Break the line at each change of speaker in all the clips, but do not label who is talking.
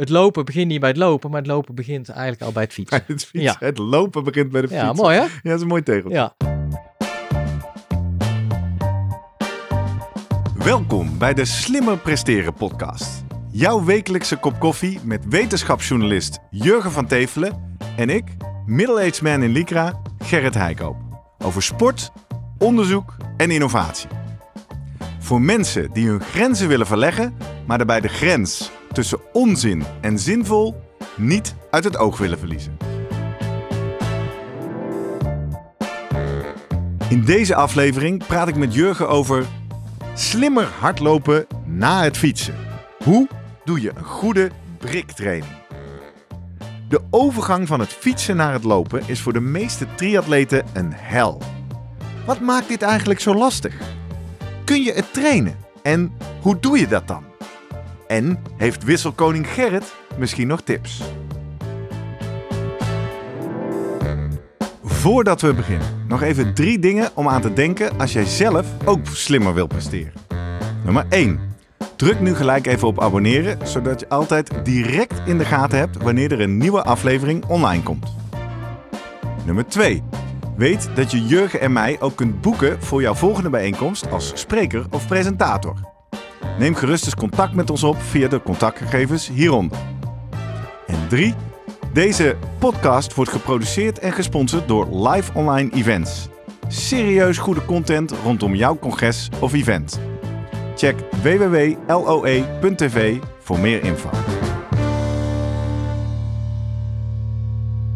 het lopen begint niet bij het lopen, maar het lopen begint eigenlijk al bij het fietsen.
Bij het fietsen.
Ja.
Het lopen begint bij de fiets.
Ja, mooi hè?
Ja, dat is een mooi tegeltje.
Ja.
Welkom bij de Slimmer Presteren podcast. Jouw wekelijkse kop koffie met wetenschapsjournalist Jurgen van Tevelen en ik, middle-aged man in Lycra, Gerrit Heikoop. Over sport, onderzoek en innovatie. Voor mensen die hun grenzen willen verleggen, maar daarbij de grens tussen onzin en zinvol niet uit het oog willen verliezen. In deze aflevering praat ik met Jurgen over slimmer hardlopen na het fietsen. Hoe doe je een goede briktraining? De overgang van het fietsen naar het lopen is voor de meeste triatleten een hel. Wat maakt dit eigenlijk zo lastig? Kun je het trainen? En hoe doe je dat dan? En heeft wisselkoning Gerrit misschien nog tips? Voordat we beginnen, nog even drie dingen om aan te denken als jij zelf ook slimmer wilt presteren. Nummer 1. Druk nu gelijk even op abonneren, zodat je altijd direct in de gaten hebt wanneer er een nieuwe aflevering online komt. Nummer 2. Weet dat je Jurgen en mij ook kunt boeken voor jouw volgende bijeenkomst als spreker of presentator. Neem gerust eens contact met ons op via de contactgegevens hieronder. En 3. Deze podcast wordt geproduceerd en gesponsord door Live Online Events. Serieus goede content rondom jouw congres of event. Check www.loe.tv voor meer info.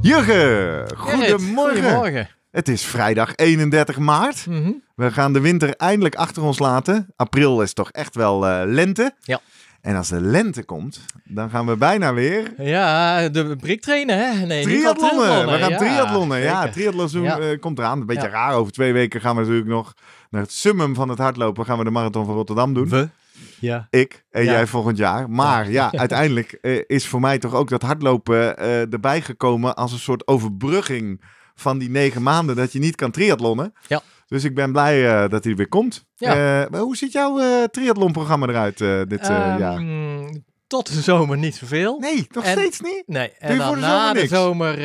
Jurgen, goedemorgen.
Goedemorgen.
Het is vrijdag 31 maart.
Mhm.
We gaan de winter eindelijk achter ons laten. April is toch echt wel eh, lente.
Ja.
En als de lente komt, dan gaan we bijna weer
Ja, de briktrainen hè? Nee,
triathlonnen. We gaan
ja,
triathlonnen. Ja,
zeker.
triathlon
Ja.
eh, komt eraan. Een beetje
Ja.
raar. Over twee weken gaan we natuurlijk nog naar het summum van het hardlopen. Gaan we de marathon van Rotterdam doen.
We. Ja.
Ik en
Ja.
jij volgend jaar. Maar ja, uiteindelijk eh, is voor mij toch ook dat hardlopen erbij gekomen als een soort overbrugging van die negen maanden dat je niet kan triathlonnen.
Ja.
Dus ik ben blij eh, dat hij er weer komt.
Ja.
Eh, hoe ziet jouw eh triathlonprogramma eruit dit eh,
Ehm,
jaar?
Tot de zomer niet zoveel.
Nee, nog
en-
steeds niet.
Nee, en dan
voor de
na
zomer
de zomer...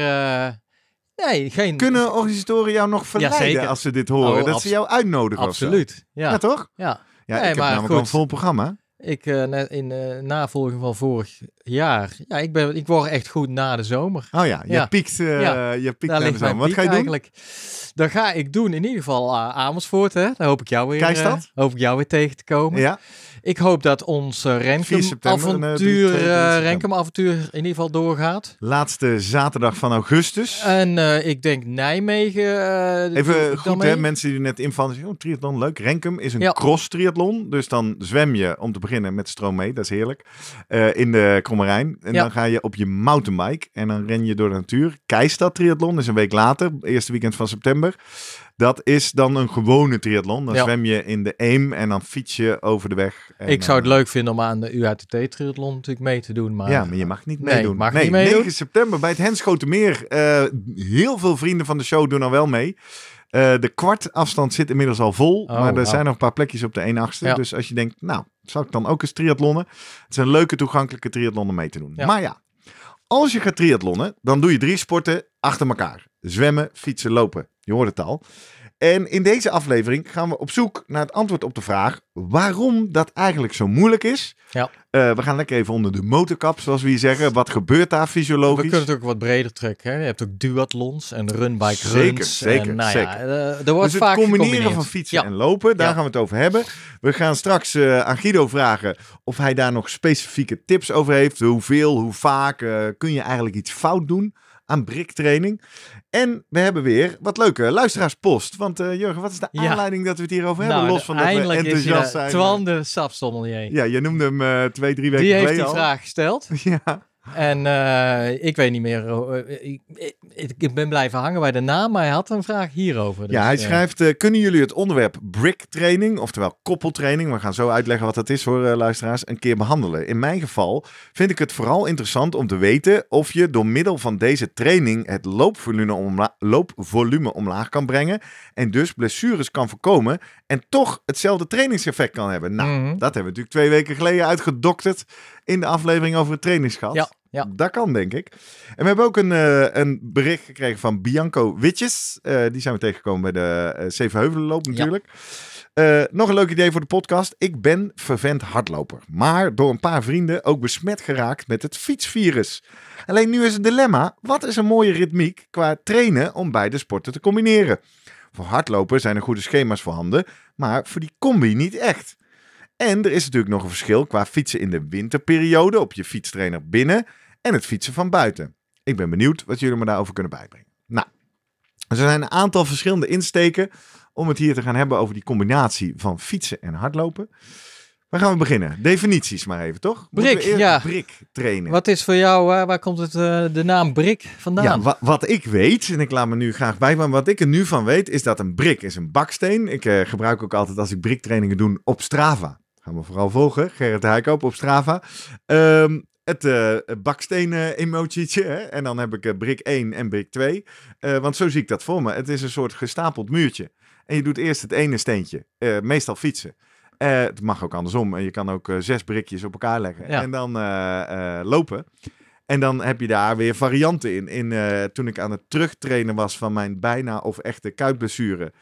nee, geen...
Kunnen organisatoren jou nog verleiden als ze dit horen?
Oh,
dat ze jou uitnodigen?
Absoluut.
Ja,
Ja.
toch?
ja.
Ja,
Nee,
ik heb namelijk een vol programma.
Ik, eh, net in eh, navolging van vorig jaar. Ja, ik, ben, ik word echt goed na de zomer.
Oh ja, je
Ja.
piekt, eh
Ja.
je piekt
Daar
naar de zomer. Wat ga je doen?
eigenlijk. Dan ga ik doen in ieder geval Amersfoort. Hè. Daar hoop ik jou weer, hoop ik jou weer tegen te komen.
Ja,
Ik hoop dat ons
4
Renkum
september, eh, september.
Renkum avontuur in ieder geval doorgaat.
laatste zaterdag van augustus.
En eh, ik denk Nijmegen. eh,
Even goed, hè, mensen die net invallen. zeggen, Oh, triathlon, leuk. Renkum is een
Ja.
cross-triathlon. Dus dan zwem je om te beginnen met stroom mee. Dat is heerlijk. In de Krommerijn. En
Ja.
dan ga je op je mountainbike. En dan ren je door de natuur. Keistad triathlon is een week later. Eerste weekend van september. Dat is dan een gewone triathlon. Dan
Ja.
zwem je in de Eem en dan fiets je over de weg. En
ik zou het
dan-
leuk vinden om aan de UATT-triathlon natuurlijk mee te doen. Maar
Ja, maar je mag niet
Nee,
meedoen.
mag niet meedoen.
9 september bij het Henschotenmeer. Eh heel veel vrienden van de show doen al wel mee. Eh, de kwartafstand zit inmiddels al vol.
Oh,
maar er zijn nog een paar plekjes op de 1 achtste.
Ja.
Dus als je denkt, nou, zou ik dan ook eens triathlonnen? Het een leuke toegankelijke triathlon om mee te doen.
Ja.
Maar ja, als je gaat triathlonnen, dan doe je drie sporten achter elkaar. Zwemmen, fietsen, lopen. Je hoort het al. En in deze aflevering gaan we op zoek naar het antwoord op de vraag waarom dat eigenlijk zo moeilijk is.
Ja.
Eh, we gaan lekker even onder de motorkap, zoals we hier zeggen. Wat gebeurt daar
we
fysiologisch?
kunnen het ook wat breder trekken. Hè? Je hebt ook duathlons en runbike
Zeker,
runs.
zeker,
en, nou
zeker.
Ja, eh, er wordt
dus het
vaak
combineren
gecombineerd.
van fietsen
Ja.
en lopen, daar
Ja.
gaan we het over hebben. We gaan straks eh, aan Guido vragen of hij daar nog specifieke tips over heeft. Hoeveel, hoe vaak kun je eigenlijk iets fout doen aan briktraining? En we hebben weer wat leuke luisteraarspost. Want eh, Jurgen, wat is de
Ja.
aanleiding dat we het hierover
Nou,
hebben? Los van dat we
is
enthousiast zijn.
Twan de sapstommelier.
Ja, je noemde hem eh, twee, drie weken
Die heeft
geleden
die
al.
vraag gesteld.
Ja,
En eh, ik weet niet meer. eh, ik- ik- ben blijven hangen bij de naam, maar hij had een vraag hierover. Dus,
ja, hij
eh,
schrijft, kunnen jullie het onderwerp brick training, oftewel koppeltraining, we gaan zo uitleggen wat dat is voor eh, luisteraars, een keer behandelen. In mijn geval vind ik het vooral interessant om te weten of je door middel van deze training het loopvolume, omla- loopvolume omlaag kan brengen en dus blessures kan voorkomen en toch hetzelfde trainingseffect kan hebben. Nou,
Mhm.
dat hebben we natuurlijk twee weken geleden uitgedokterd in de aflevering over het trainingsgat.
Ja, ja.
Dat kan, denk ik. En we hebben ook een, eh, een bericht gekregen van Bianco Witjes. Eh, die zijn we tegengekomen bij de uh, Zevenheuvelenloop natuurlijk. Eh, nog een leuk idee voor de podcast. Ik ben vervent hardloper. Maar door een paar vrienden ook besmet geraakt met het fietsvirus. Alleen nu is het dilemma. Wat is een mooie ritmiek qua trainen om beide sporten te combineren? Voor hardlopen zijn er goede schema's voorhanden. Maar voor die combi niet echt. En er is natuurlijk nog een verschil qua fietsen in de winterperiode op je fietstrainer binnen en het fietsen van buiten. Ik ben benieuwd wat jullie me daarover kunnen bijbrengen. Nou, er zijn een aantal verschillende insteken om het hier te gaan hebben over die combinatie van fietsen en hardlopen. Waar gaan we beginnen? Definities maar even, toch?
Brik, ja.
Brik trainen.
Wat is voor jou, waar, waar komt het, eh, de naam Brik vandaan?
Ja, wa- wat ik weet, en ik laat me nu graag bij, maar wat ik er nu van weet, is dat een brik is een baksteen. Ik eh, gebruik ook altijd als ik briktrainingen doe op Strava. Gaan we vooral volgen, Gerrit Heikoop op Strava. Ehm, het eh bakstenen emotietje, hè? en dan heb ik eh, brik 1 en brik 2. Eh, want zo zie ik dat voor me. Het is een soort gestapeld muurtje. En je doet eerst het ene steentje, eh, meestal fietsen. Eh, het mag ook andersom. En je kan ook eh, zes brikjes op elkaar leggen.
Ja.
En dan eh, eh, lopen. En dan heb je daar weer varianten in. in eh, toen ik aan het terugtrainen was van mijn bijna of echte kuitblessure,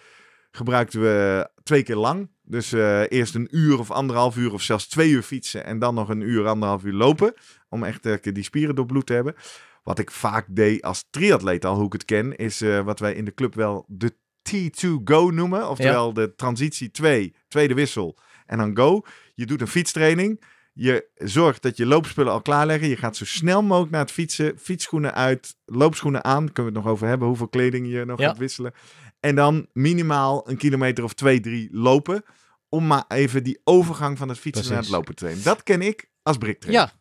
gebruikten we twee keer lang. Dus eh, eerst een uur of anderhalf uur of zelfs twee uur fietsen. En dan nog een uur, anderhalf uur lopen. Om echt eh, die spieren doorbloed te hebben. Wat ik vaak deed als triatleet al, hoe ik het ken, is eh, wat wij in de club wel de T2Go noemen. Oftewel de transitie 2, tweede wissel en dan go. Je doet een fietstraining. Je zorgt dat je loopspullen al klaarleggen. Je gaat zo snel mogelijk naar het fietsen. Fietsschoenen uit, loopschoenen aan. Kunnen we het nog over hebben, hoeveel kleding je nog
Ja.
gaat wisselen. En dan minimaal een kilometer of twee, drie lopen. Om maar even die overgang van het fietsen naar het lopen te trainen. Dat ken ik als briktrainer.
Ja.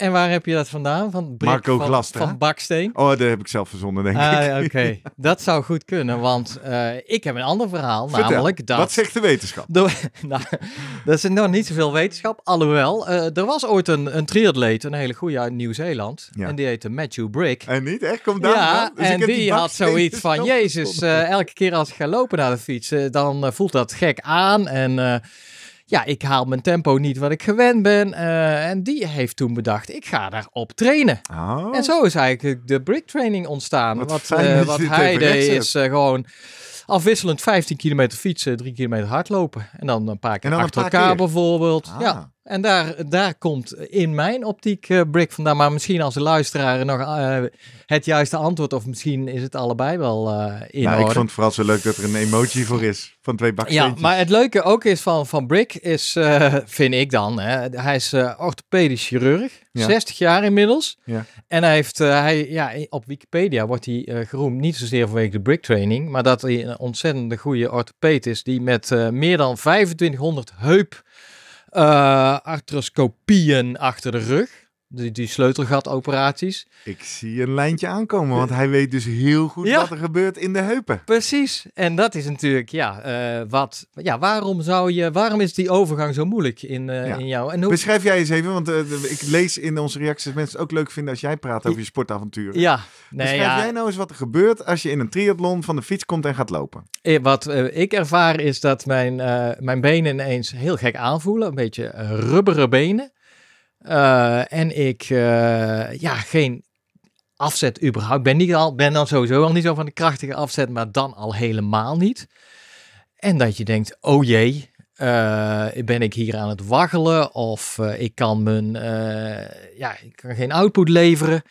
En waar heb je dat vandaan? Van Brik
Marco
van,
Glastra.
Van Baksteen?
Oh, dat heb ik zelf verzonnen, denk ik.
Ah, Oké, dat zou goed kunnen, want eh, ik heb een ander verhaal,
Vertel,
namelijk dat...
Wat zegt de wetenschap?
Door, nou, dat is nog niet zoveel wetenschap, alhoewel. eh, er was ooit een, een triatleet, een hele goede uit Nieuw-Zeeland,
Ja.
en die heette Matthew Brick.
En niet, echt? Komt daar
Ja?
Dus ik
en die, had zoiets van, jezus, eh, elke keer als ik ga lopen naar de fiets, dan voelt dat gek aan en... ja, ik haal mijn tempo niet wat ik gewend ben. eh, en die heeft toen bedacht, ik ga daarop trainen.
Oh.
En zo is eigenlijk de brick training ontstaan.
Wat
Wat, eh, wat hij deed is eh, gewoon afwisselend 15 kilometer fietsen, 3 kilometer hardlopen. En dan een paar keer achter elkaar
keer.
bijvoorbeeld.
Ah.
Ja. En daar, daar komt in mijn optiek eh, brick vandaan. Maar misschien als de luisteraar nog eh, het juiste antwoord of misschien is het allebei wel eh in
Nou, ik
orde.
vond het vooral zo leuk dat er een emoji voor is. Van twee
Ja,
baksteentjes.
maar het leuke ook is van, van Brick is, vind ik dan, hè, hij is orthopedisch chirurg,
Ja.
60 jaar inmiddels.
Ja.
En hij heeft, hij, ja, op Wikipedia wordt hij geroemd, niet zozeer vanwege de Brick training, maar dat hij een ontzettende goede orthopeed is, die met meer dan 2500 heup eh, arthroscopieën achter de rug, die, die sleutelgatoperaties.
Ik zie een lijntje aankomen, want hij weet dus heel goed
Ja.
wat er gebeurt in de heupen.
Precies, en dat is natuurlijk, ja, eh, wat, ja, waarom zou je, waarom is die overgang zo moeilijk in, eh,
Ja.
in jou? En hoe,
Beschrijf jij eens even, want eh, ik lees in onze reacties dat mensen het ook leuk vinden als jij praat over je sportavonturen.
ja, nee,
Beschrijf
ja,
jij nou eens wat er gebeurt als je in een triathlon van de fiets komt en gaat lopen.
wat ik ervaar is dat mijn, mijn benen ineens heel gek aanvoelen, een beetje rubberen benen. Eh, en ik, eh, ja, geen afzet überhaupt. Ben, niet al, ben dan sowieso al niet zo van de krachtige afzet, maar dan al helemaal niet. En dat je denkt, oh jee, eh, ben ik hier aan het waggelen of ik kan mijn, ja, ik kan geen output leveren.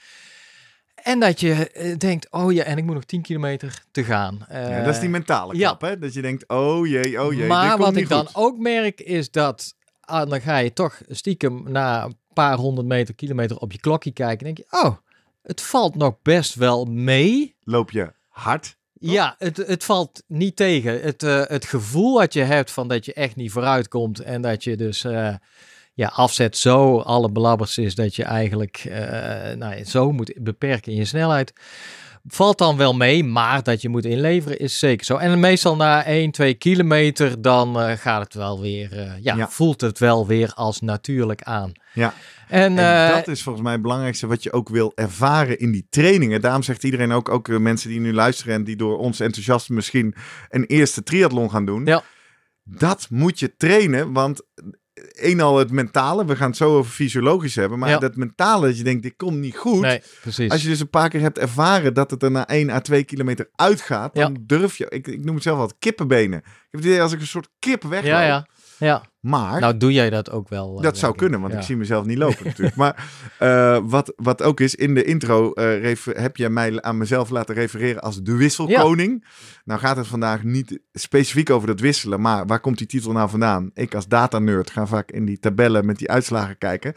En dat je denkt, oh ja, en ik moet nog 10 kilometer te gaan.
ja, dat is die mentale
ja.
klap, hè? Dat je denkt, oh jee, oh jee,
maar wat ik dan ook merk is dat ah, dan ga je toch stiekem na een paar honderd meter, kilometer op je klokje kijken. En denk je, oh, het valt nog best wel mee.
Loop je hard?
Ja, het, het valt niet tegen. Het, eh, het gevoel wat je hebt van dat je echt niet vooruit komt en dat je dus eh, ja, afzet zo alle belabbers is dat je eigenlijk eh, nou, ja, zo moet beperken in je snelheid. Valt dan wel mee, maar dat je moet inleveren is zeker zo. En meestal na 1, 2 kilometer, dan eh, gaat het wel weer, eh, ja,
Ja.
voelt het wel weer als natuurlijk aan.
Ja.
En,
En
eh,
dat is volgens mij het belangrijkste wat je ook wil ervaren in die trainingen. Daarom zegt iedereen ook, ook mensen die nu luisteren en die door ons enthousiasme misschien een eerste triathlon gaan doen.
Ja.
Dat moet je trainen, want een al het mentale, we gaan het zo over fysiologisch hebben, maar
Ja.
dat mentale dat je denkt, dit komt niet goed.
nee, precies.
Als je dus een paar keer hebt ervaren dat het er na 1 à 2 kilometer uitgaat, dan durf je, ik, ik noem het zelf wat kippenbenen. Ik heb het idee als ik een soort kip wegloop.
ja, ja, ja.
Maar
Nou, doe jij dat ook wel? eh,
dat zou
ik.
kunnen, want
Ja.
ik zie mezelf niet lopen natuurlijk. Maar eh, wat, wat ook is, in de intro eh, refer- heb je mij aan mezelf laten refereren als de wisselkoning. Nou gaat het vandaag niet specifiek over dat wisselen, maar waar komt die titel nou vandaan? Ik als datanerd ga vaak in die tabellen met die uitslagen kijken.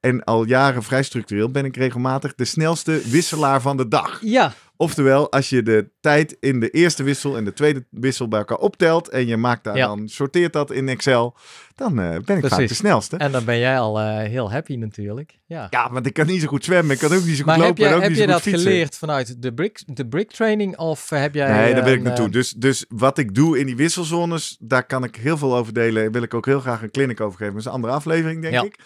En al jaren vrij structureel ben ik regelmatig de snelste wisselaar van de dag.
Ja,
Oftewel, als je de tijd in de eerste wissel en de tweede wissel bij elkaar optelt en je maakt daar
Ja.
dan, sorteert dat in Excel, dan eh, ben ik vaak de snelste.
en dan ben jij al eh, heel happy natuurlijk. Ja.
Ja, want ik kan niet zo goed zwemmen. Ik kan ook niet zo goed
Maar heb
lopen
je,
en ook
heb
niet
je
goed
dat
fietsen.
geleerd vanuit de brick, de brick training of heb jij...
Nee, daar wil ik naartoe.
eh,
Dus, dus wat ik doe in die wisselzones, daar kan ik heel veel over delen. Wil ik ook heel graag een clinic over geven. Dat is een andere aflevering, denk
Ja.
ik.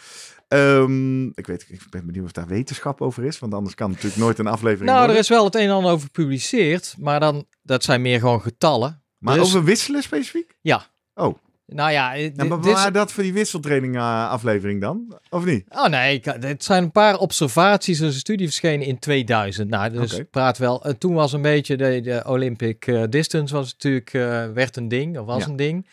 Ehm, ik, weet, ik ben benieuwd of daar wetenschap over is. Want anders kan natuurlijk nooit een aflevering
Nou, er is wel het een en ander over gepubliceerd, maar dan, dat zijn meer gewoon getallen.
Maar
is-
over wisselen specifiek?
Ja.
Oh.
Nou ja, eh,
Nou,
dit,
maar
dit
waar dat voor die wisseltraining eh, aflevering dan? Of niet?
Oh nee, ik- dit zijn een paar observaties. Er is een studie verschenen in 2000. Nou, dus praat wel. eh, toen was een beetje de, de Olympic eh, distance was natuurlijk eh, werd een ding of was
Ja.
een ding.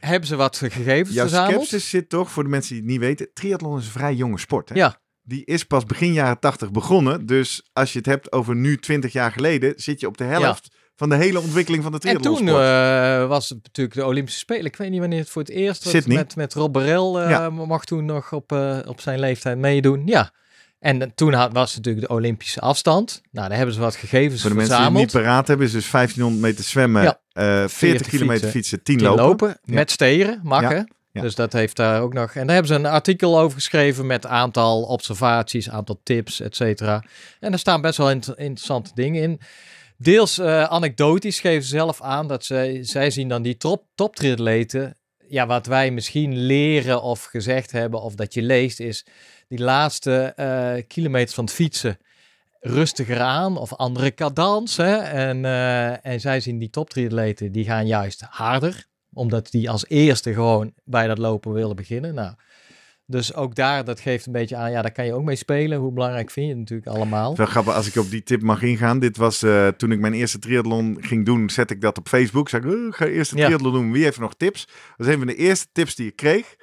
Hebben ze wat gegevens
Jouw
verzameld?
skepsis zit toch, voor de mensen die het niet weten, triathlon is een vrij jonge sport. Hè?
Ja.
Die is pas begin jaren 80 begonnen. Dus als je het hebt over nu 20 jaar geleden, zit je op de helft van de hele ontwikkeling van de
En toen eh, was het natuurlijk de Olympische Spelen. Ik weet niet wanneer het voor het eerst was. Met, met Rob Barel eh,
Ja.
mag toen nog op, eh, op zijn leeftijd meedoen. Ja. En eh, toen had, was natuurlijk de Olympische afstand. Nou, daar hebben ze wat gegevens
voor de mensen die het
verzameld.
niet paraat hebben, is dus 1500 meter zwemmen,
Ja.
eh 40,
40
kilometer
fietsen,
fietsen, 10
10
lopen.
lopen,
Ja.
met steren, mag
Ja.
hè?
Ja.
Dus dat heeft daar ook nog. En daar hebben ze een artikel over geschreven met aantal observaties, aantal tips, et cetera. En er staan best wel inter- interessante dingen in. Deels eh, anekdotisch geven ze zelf aan dat zij, zij zien dan die top, toptriatleten. Ja, wat wij misschien leren of gezegd hebben of dat je leest is die laatste eh kilometers van het fietsen rustiger aan of andere cadans. Hè? En, eh, en zij zien die toptriatleten die gaan juist harder omdat die als eerste gewoon bij dat lopen willen beginnen. Nou, dus ook daar, dat geeft een beetje aan, ja, daar kan je ook mee spelen. Hoe belangrijk vind je het natuurlijk allemaal?
Wel grappig, als ik op die tip mag ingaan. Dit was eh, toen ik mijn eerste triathlon ging doen, zet ik dat op Facebook. Zeg ik, "Oh, ik ga eerst een
Ja.
triathlon doen. Wie heeft nog tips? Dat is een van de eerste tips die ik kreeg.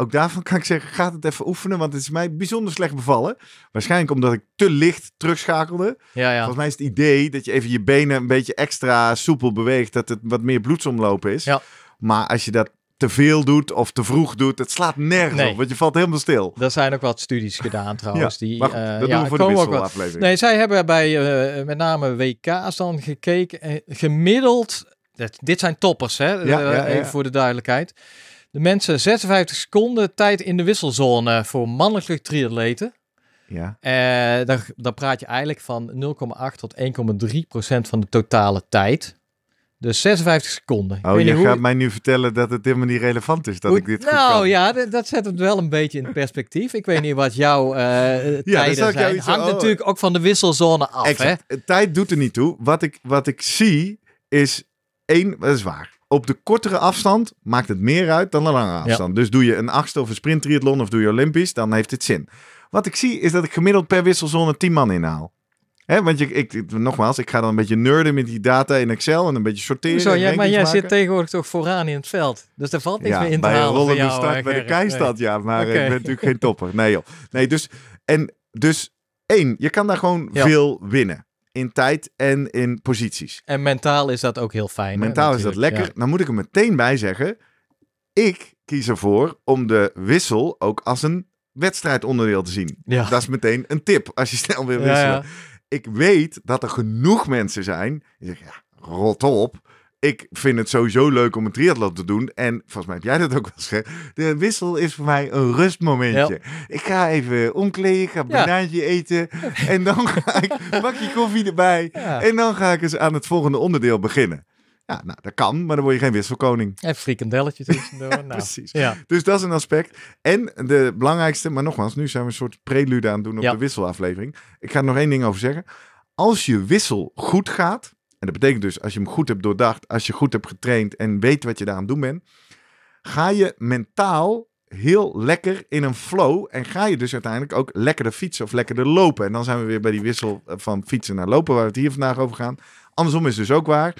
Ook daarvan kan ik zeggen, ga het even oefenen, want het is mij bijzonder slecht bevallen. Waarschijnlijk omdat ik te licht terugschakelde.
Ja, ja.
Volgens mij is het idee dat je even je benen een beetje extra soepel beweegt, dat het wat meer bloedsomloop is.
Ja.
Maar als je dat te veel doet of te vroeg doet, het slaat nergens
Nee.
op, want je valt helemaal stil.
Er zijn ook wat studies gedaan trouwens. die,
maar goed,
eh,
dat doen we voor de wisselaflevering.
Nee, zij hebben bij eh, met name WK's dan gekeken. eh, gemiddeld, dit zijn toppers hè,
ja.
voor de duidelijkheid. De mensen 56 seconden tijd in de wisselzone voor mannelijke triatleten.
Ja.
Eh dan, dan praat je eigenlijk van 0,8 tot 1,3 procent van de totale tijd. Dus 56 seconden. Ik
Oh, je gaat mij nu vertellen dat het helemaal niet relevant is dat
hoe-
ik dit goed
Nou
kan.
ja, dat, zet het wel een beetje in perspectief. Ik weet niet wat jouw eh tijden
jou
zijn.
iets-
Hangt
oh.
natuurlijk ook van de wisselzone af. Hè?
Exact. Tijd doet er niet toe. Wat ik, wat ik zie is één, dat is waar. Op de kortere afstand maakt het meer uit dan de lange afstand. Dus doe je een achtste of een sprint triathlon of doe je Olympisch, dan heeft het zin. Wat ik zie is dat ik gemiddeld per wisselzone 10 man inhaal. Hè, want je, ik, nogmaals, ik ga dan een beetje nerden met die data in Excel en een beetje sorteren.
Zo, ja, maar jij
maken.
zit tegenwoordig toch vooraan in het veld. Dus er valt niks
ja,
meer in te
bij
halen jou.
start
eh,
bij de keistad, ja. Maar
Oké.
ik ben natuurlijk geen topper. Nee joh. Nee, dus, en, dus één, je kan daar gewoon
Ja.
veel winnen. In tijd en in posities.
En mentaal is dat ook heel fijn. hè,
Mentaal is dat lekker. Dan moet ik er meteen bij zeggen. Ik kies ervoor om de wissel ook als een wedstrijdonderdeel te zien.
Ja.
Dat is meteen een tip als je snel wil
Ja,
wisselen.
ja.
Ik weet dat er genoeg mensen zijn die zeggen, ja, rot op. ik vind het sowieso leuk om een triathlon te doen. En volgens mij heb jij dat ook wel gezegd. De wissel is voor mij een rustmomentje. Ik ga even omkleden, ik ga een
Ja.
banaantje eten. En dan ga ik een bakje koffie erbij.
Ja.
En dan ga ik eens aan het volgende onderdeel beginnen. Ja, nou, dat kan, maar dan word je geen wisselkoning.
Even frikandelletje tussendoor. nou,
precies.
Ja.
Dus dat is een aspect. En de belangrijkste, maar nogmaals, nu zijn we een soort prelude aan het doen op de wisselaflevering. Ik ga er nog één ding over zeggen. Als je wissel goed gaat, en dat betekent dus als je hem goed hebt doordacht, als je goed hebt getraind en weet wat je daar aan het doen bent, ga je mentaal heel lekker in een flow en ga je dus uiteindelijk ook lekkerder fietsen of lekkerder lopen. En dan zijn we weer bij die wissel van fietsen naar lopen, waar we het hier vandaag over gaan. Andersom is dus ook waar.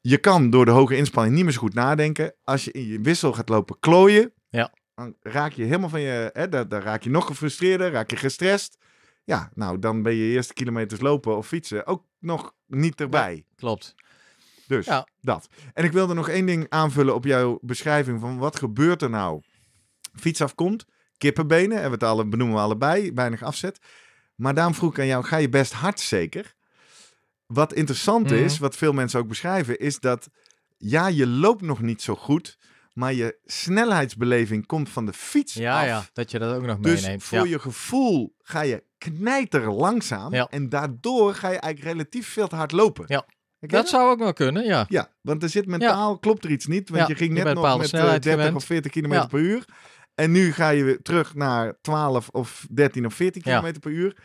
Je kan door de hoge inspanning niet meer zo goed nadenken. Als je in je wissel gaat lopen klooien,
Ja.
dan raak je helemaal van je, hè, dan, dan raak je nog gefrustreerder, raak je gestrest. Ja, nou, dan ben je eerste kilometers lopen of fietsen ook nog niet erbij.
Klopt.
Dus
Ja.
dat. En ik wilde nog één ding aanvullen op jouw beschrijving van wat gebeurt er nou? Fiets afkomt, kippenbenen, hebben we het alle, benoemen we allebei, weinig afzet. Maar daarom vroeg ik aan jou, ga je best hard zeker? Wat interessant
Mhm.
is, wat veel mensen ook beschrijven, is dat ja, je loopt nog niet zo goed, maar je snelheidsbeleving komt van de fiets
Ja,
af.
ja, dat je dat ook nog
Dus
meeneemt.
voor
ja.
je gevoel ga je knijter langzaam
Ja.
en daardoor ga je eigenlijk relatief veel te hard lopen.
Ja.
Herken je
Dat zou ook wel kunnen, ja.
ja, want er zit mentaal, klopt er iets niet. Want
Ja,
je ging net nog met eh,
snelheid
30
gewend.
of 40 km
Ja.
per uur. En nu ga je weer terug naar 12 of 13 of 14
Ja.
km per uur.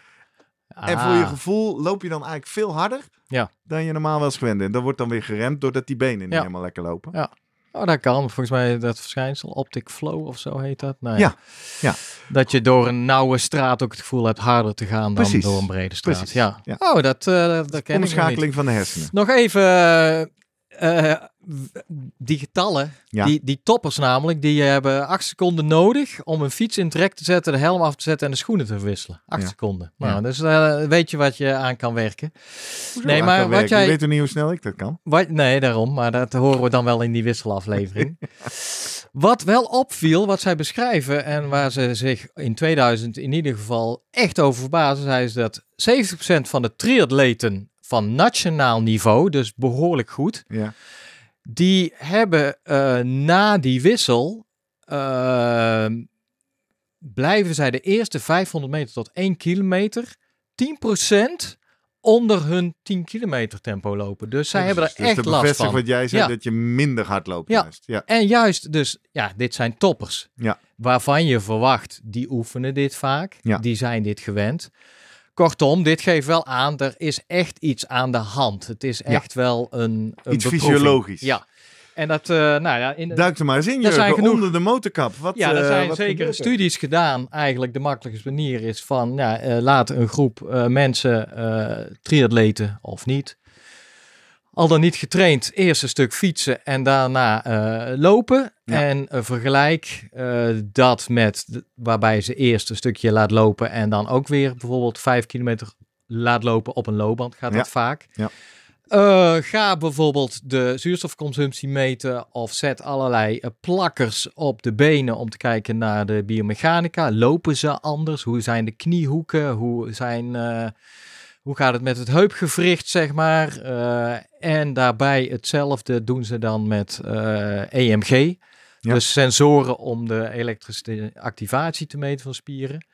En voor je
Ah,
gevoel loop je dan eigenlijk veel harder
Ja.
dan je normaal wel eens gewend bent. En dat wordt dan weer geremd doordat die benen niet
Ja.
helemaal lekker lopen.
Oh, dat kan. Volgens mij dat verschijnsel, optic flow of zo heet dat. Nou,
Ja, ja.
Dat je door een nauwe straat ook het gevoel hebt harder te gaan dan
Precies.
door een brede straat.
Precies.
Ja.
Ja.
Oh, dat, eh dat ken ik.
Omschakeling van de hersenen.
Nog even eh, eh, die getallen,
Ja.
die, die toppers namelijk, die hebben acht seconden nodig om een fiets in trek te zetten, de helm af te zetten en de schoenen te verwisselen. Acht
Ja.
seconden.
Ja.
Nou, dus eh, weet je wat je aan kan werken.
Hoezo?
Nee, maar
kan
wat
werken.
jij-
Je weet niet hoe snel ik dat kan?
Wat, nee, daarom. Maar dat horen we dan wel in die wisselaflevering. wat wel opviel, wat zij beschrijven en waar ze zich in 2000 in ieder geval echt over verbazen, zij is dat 70% van de triatleten van nationaal niveau, dus behoorlijk goed,
Ja.
Die hebben eh, na die wissel, eh, blijven zij de eerste 500 meter tot 1 kilometer 10% onder hun 10 kilometer tempo lopen. Dus zij hebben er
dus
echt last van.
wat jij zei,
Ja.
dat je minder hard loopt
Ja.
juist. Ja.
En juist, dus ja, dit zijn toppers.
Ja.
Waarvan je verwacht, die oefenen dit vaak. Die zijn dit gewend. Kortom, dit geeft wel aan, er is echt iets aan de hand. Het is echt wel een, een
Iets
beproeving.
fysiologisch.
Ja. En dat, eh, nou ja, in,
Duik er maar eens in,
Er zijn
Jurgen,
genoeg-
onder de motorkap. Wat,
ja, er
eh,
zijn
wat
zeker
er?
studies gedaan. Eigenlijk de makkelijkste manier is van, ja, eh, laat een groep mensen, triatleten of niet, al dan niet getraind, eerst een stuk fietsen en daarna eh, lopen.
Ja.
En vergelijk eh, dat met de- waarbij ze eerst een stukje laat lopen en dan ook weer bijvoorbeeld vijf kilometer laat lopen op een loopband. Gaat
Ja.
dat vaak.
Ja.
Eh, ga bijvoorbeeld de zuurstofconsumptie meten of zet allerlei plakkers op de benen om te kijken naar de biomechanica. Lopen ze anders? Hoe zijn de kniehoeken? Hoe, zijn, hoe gaat het met het heupgewricht, zeg maar? Eh, en daarbij hetzelfde doen ze dan met eh, EMG.
Ja.
Dus sensoren om de elektrische activatie te meten van spieren.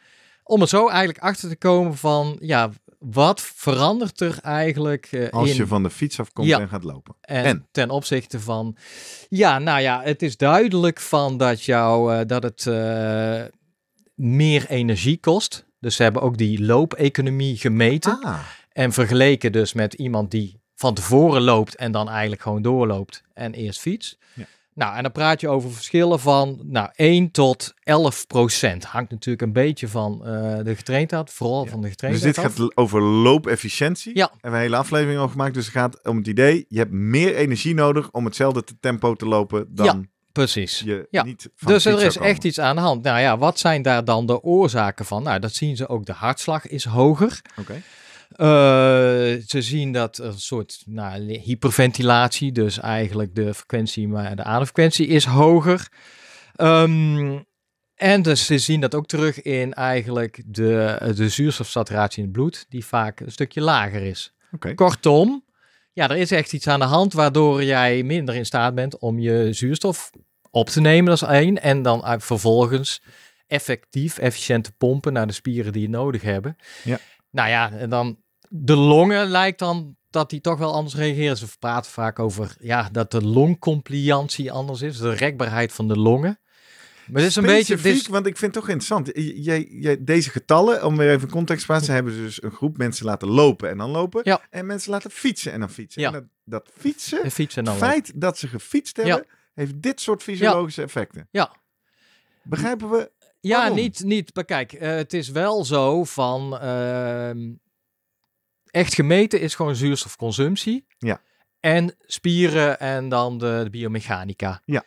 Om er zo eigenlijk achter te komen van, ja, wat verandert er eigenlijk eh,
Als
in
je van de fiets afkomt
Ja.
en gaat lopen.
en,
En?
ten opzichte van, ja, nou ja, het is duidelijk van dat jou, eh, dat het eh, meer energie kost. Dus ze hebben ook die loopeconomie gemeten.
Ah,
En vergeleken dus met iemand die van tevoren loopt en dan eigenlijk gewoon doorloopt en eerst fiets.
Ja.
Nou, en dan praat je over verschillen van nou, 1 tot 11 procent. Hangt natuurlijk een beetje van eh, de getraindheid, vooral
Ja.
van de
dus
getraindheid
dit
af.
gaat over loopefficiëntie.
Ja.
Hebben we een hele aflevering over gemaakt. Dus het gaat om het idee, je hebt meer energie nodig om hetzelfde te- tempo te lopen dan
Precies.
je
Ja.
niet van
Dus er is
komen.
echt iets aan de hand. Nou ja, wat zijn daar dan de oorzaken van? Nou, dat zien ze ook. De hartslag is hoger.
Oké.
Eh, ze zien dat een soort nou, hyperventilatie, dus eigenlijk de frequentie, maar de ademfrequentie is hoger. Ehm, en dus ze zien dat ook terug in eigenlijk de, de zuurstofsaturatie in het bloed, die vaak een stukje lager is. Kortom, ja, er is echt iets aan de hand waardoor jij minder in staat bent om je zuurstof op te nemen, dat is één. En dan uit- vervolgens effectief, efficiënt te pompen naar de spieren die je nodig hebben.
Ja.
Nou ja, en dan de longen lijkt dan dat die toch wel anders reageren. Ze praten vaak over ja, dat de longcompliantie anders is, de rekbaarheid van de longen. Maar dit is een beetje... dit
want ik vind het toch interessant. Jij, jij, deze getallen, om weer even context te plaatsen, hebben ze dus een groep mensen laten lopen en dan lopen.
Ja.
En mensen laten fietsen en dan fietsen.
Ja.
En dat, dat fietsen,
en
het
dan
feit dat ze gefietst hebben, heeft dit soort fysiologische effecten.
Ja.
Begrijpen we?
Ja,
Waarom?
niet, niet. Maar kijk, eh, het is wel zo van. ehm, echt gemeten is gewoon zuurstofconsumptie.
Ja.
En spieren en dan de, de biomechanica.
Ja.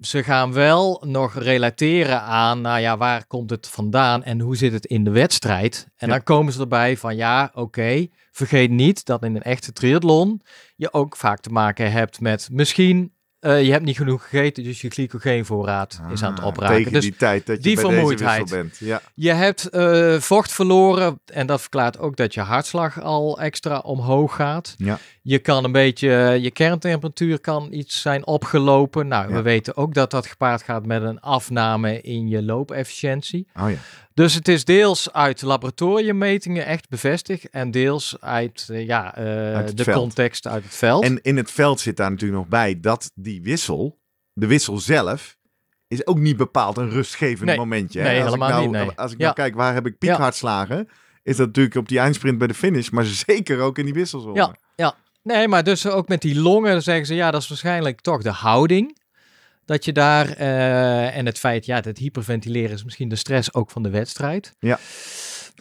Ze gaan wel nog relateren aan, nou ja, waar komt het vandaan en hoe zit het in de wedstrijd? En
Ja.
dan komen ze erbij van, ja, oké, vergeet niet dat in een echte triathlon je ook vaak te maken hebt met misschien, eh, je hebt niet genoeg gegeten, dus je glycogeenvoorraad is aan het
Ah,
opraken.
Tegen
Dus
die tijd dat je
die
bij
vermoeidheid.
bent. Ja.
je hebt eh, vocht verloren en dat verklaart ook dat je hartslag al extra omhoog gaat.
Ja.
Je kan een beetje, je kerntemperatuur kan iets zijn opgelopen. Nou,
Ja.
we weten ook dat dat gepaard gaat met een afname in je loopefficiëntie.
Oh ja.
Dus het is deels uit laboratoriummetingen echt bevestigd en deels uit, eh, ja, eh,
Uit
de
veld.
context uit het veld.
En in het veld zit daar natuurlijk nog bij dat die wissel, de wissel zelf, is ook niet bepaald een rustgevend
Nee.
momentje. hè?
Nee,
als
helemaal
ik nou,
niet, nee.
Als ik
Ja.
nou kijk, waar heb ik piekhartslagen? Is dat natuurlijk op die eindsprint bij de finish, maar zeker ook in die wisselzone.
Ja, ja. Nee, maar dus ook met die longen zeggen ze, ja, dat is waarschijnlijk toch de houding. Dat je daar, eh, en het feit, ja, dat hyperventileren is misschien de stress ook van de wedstrijd.
Ja.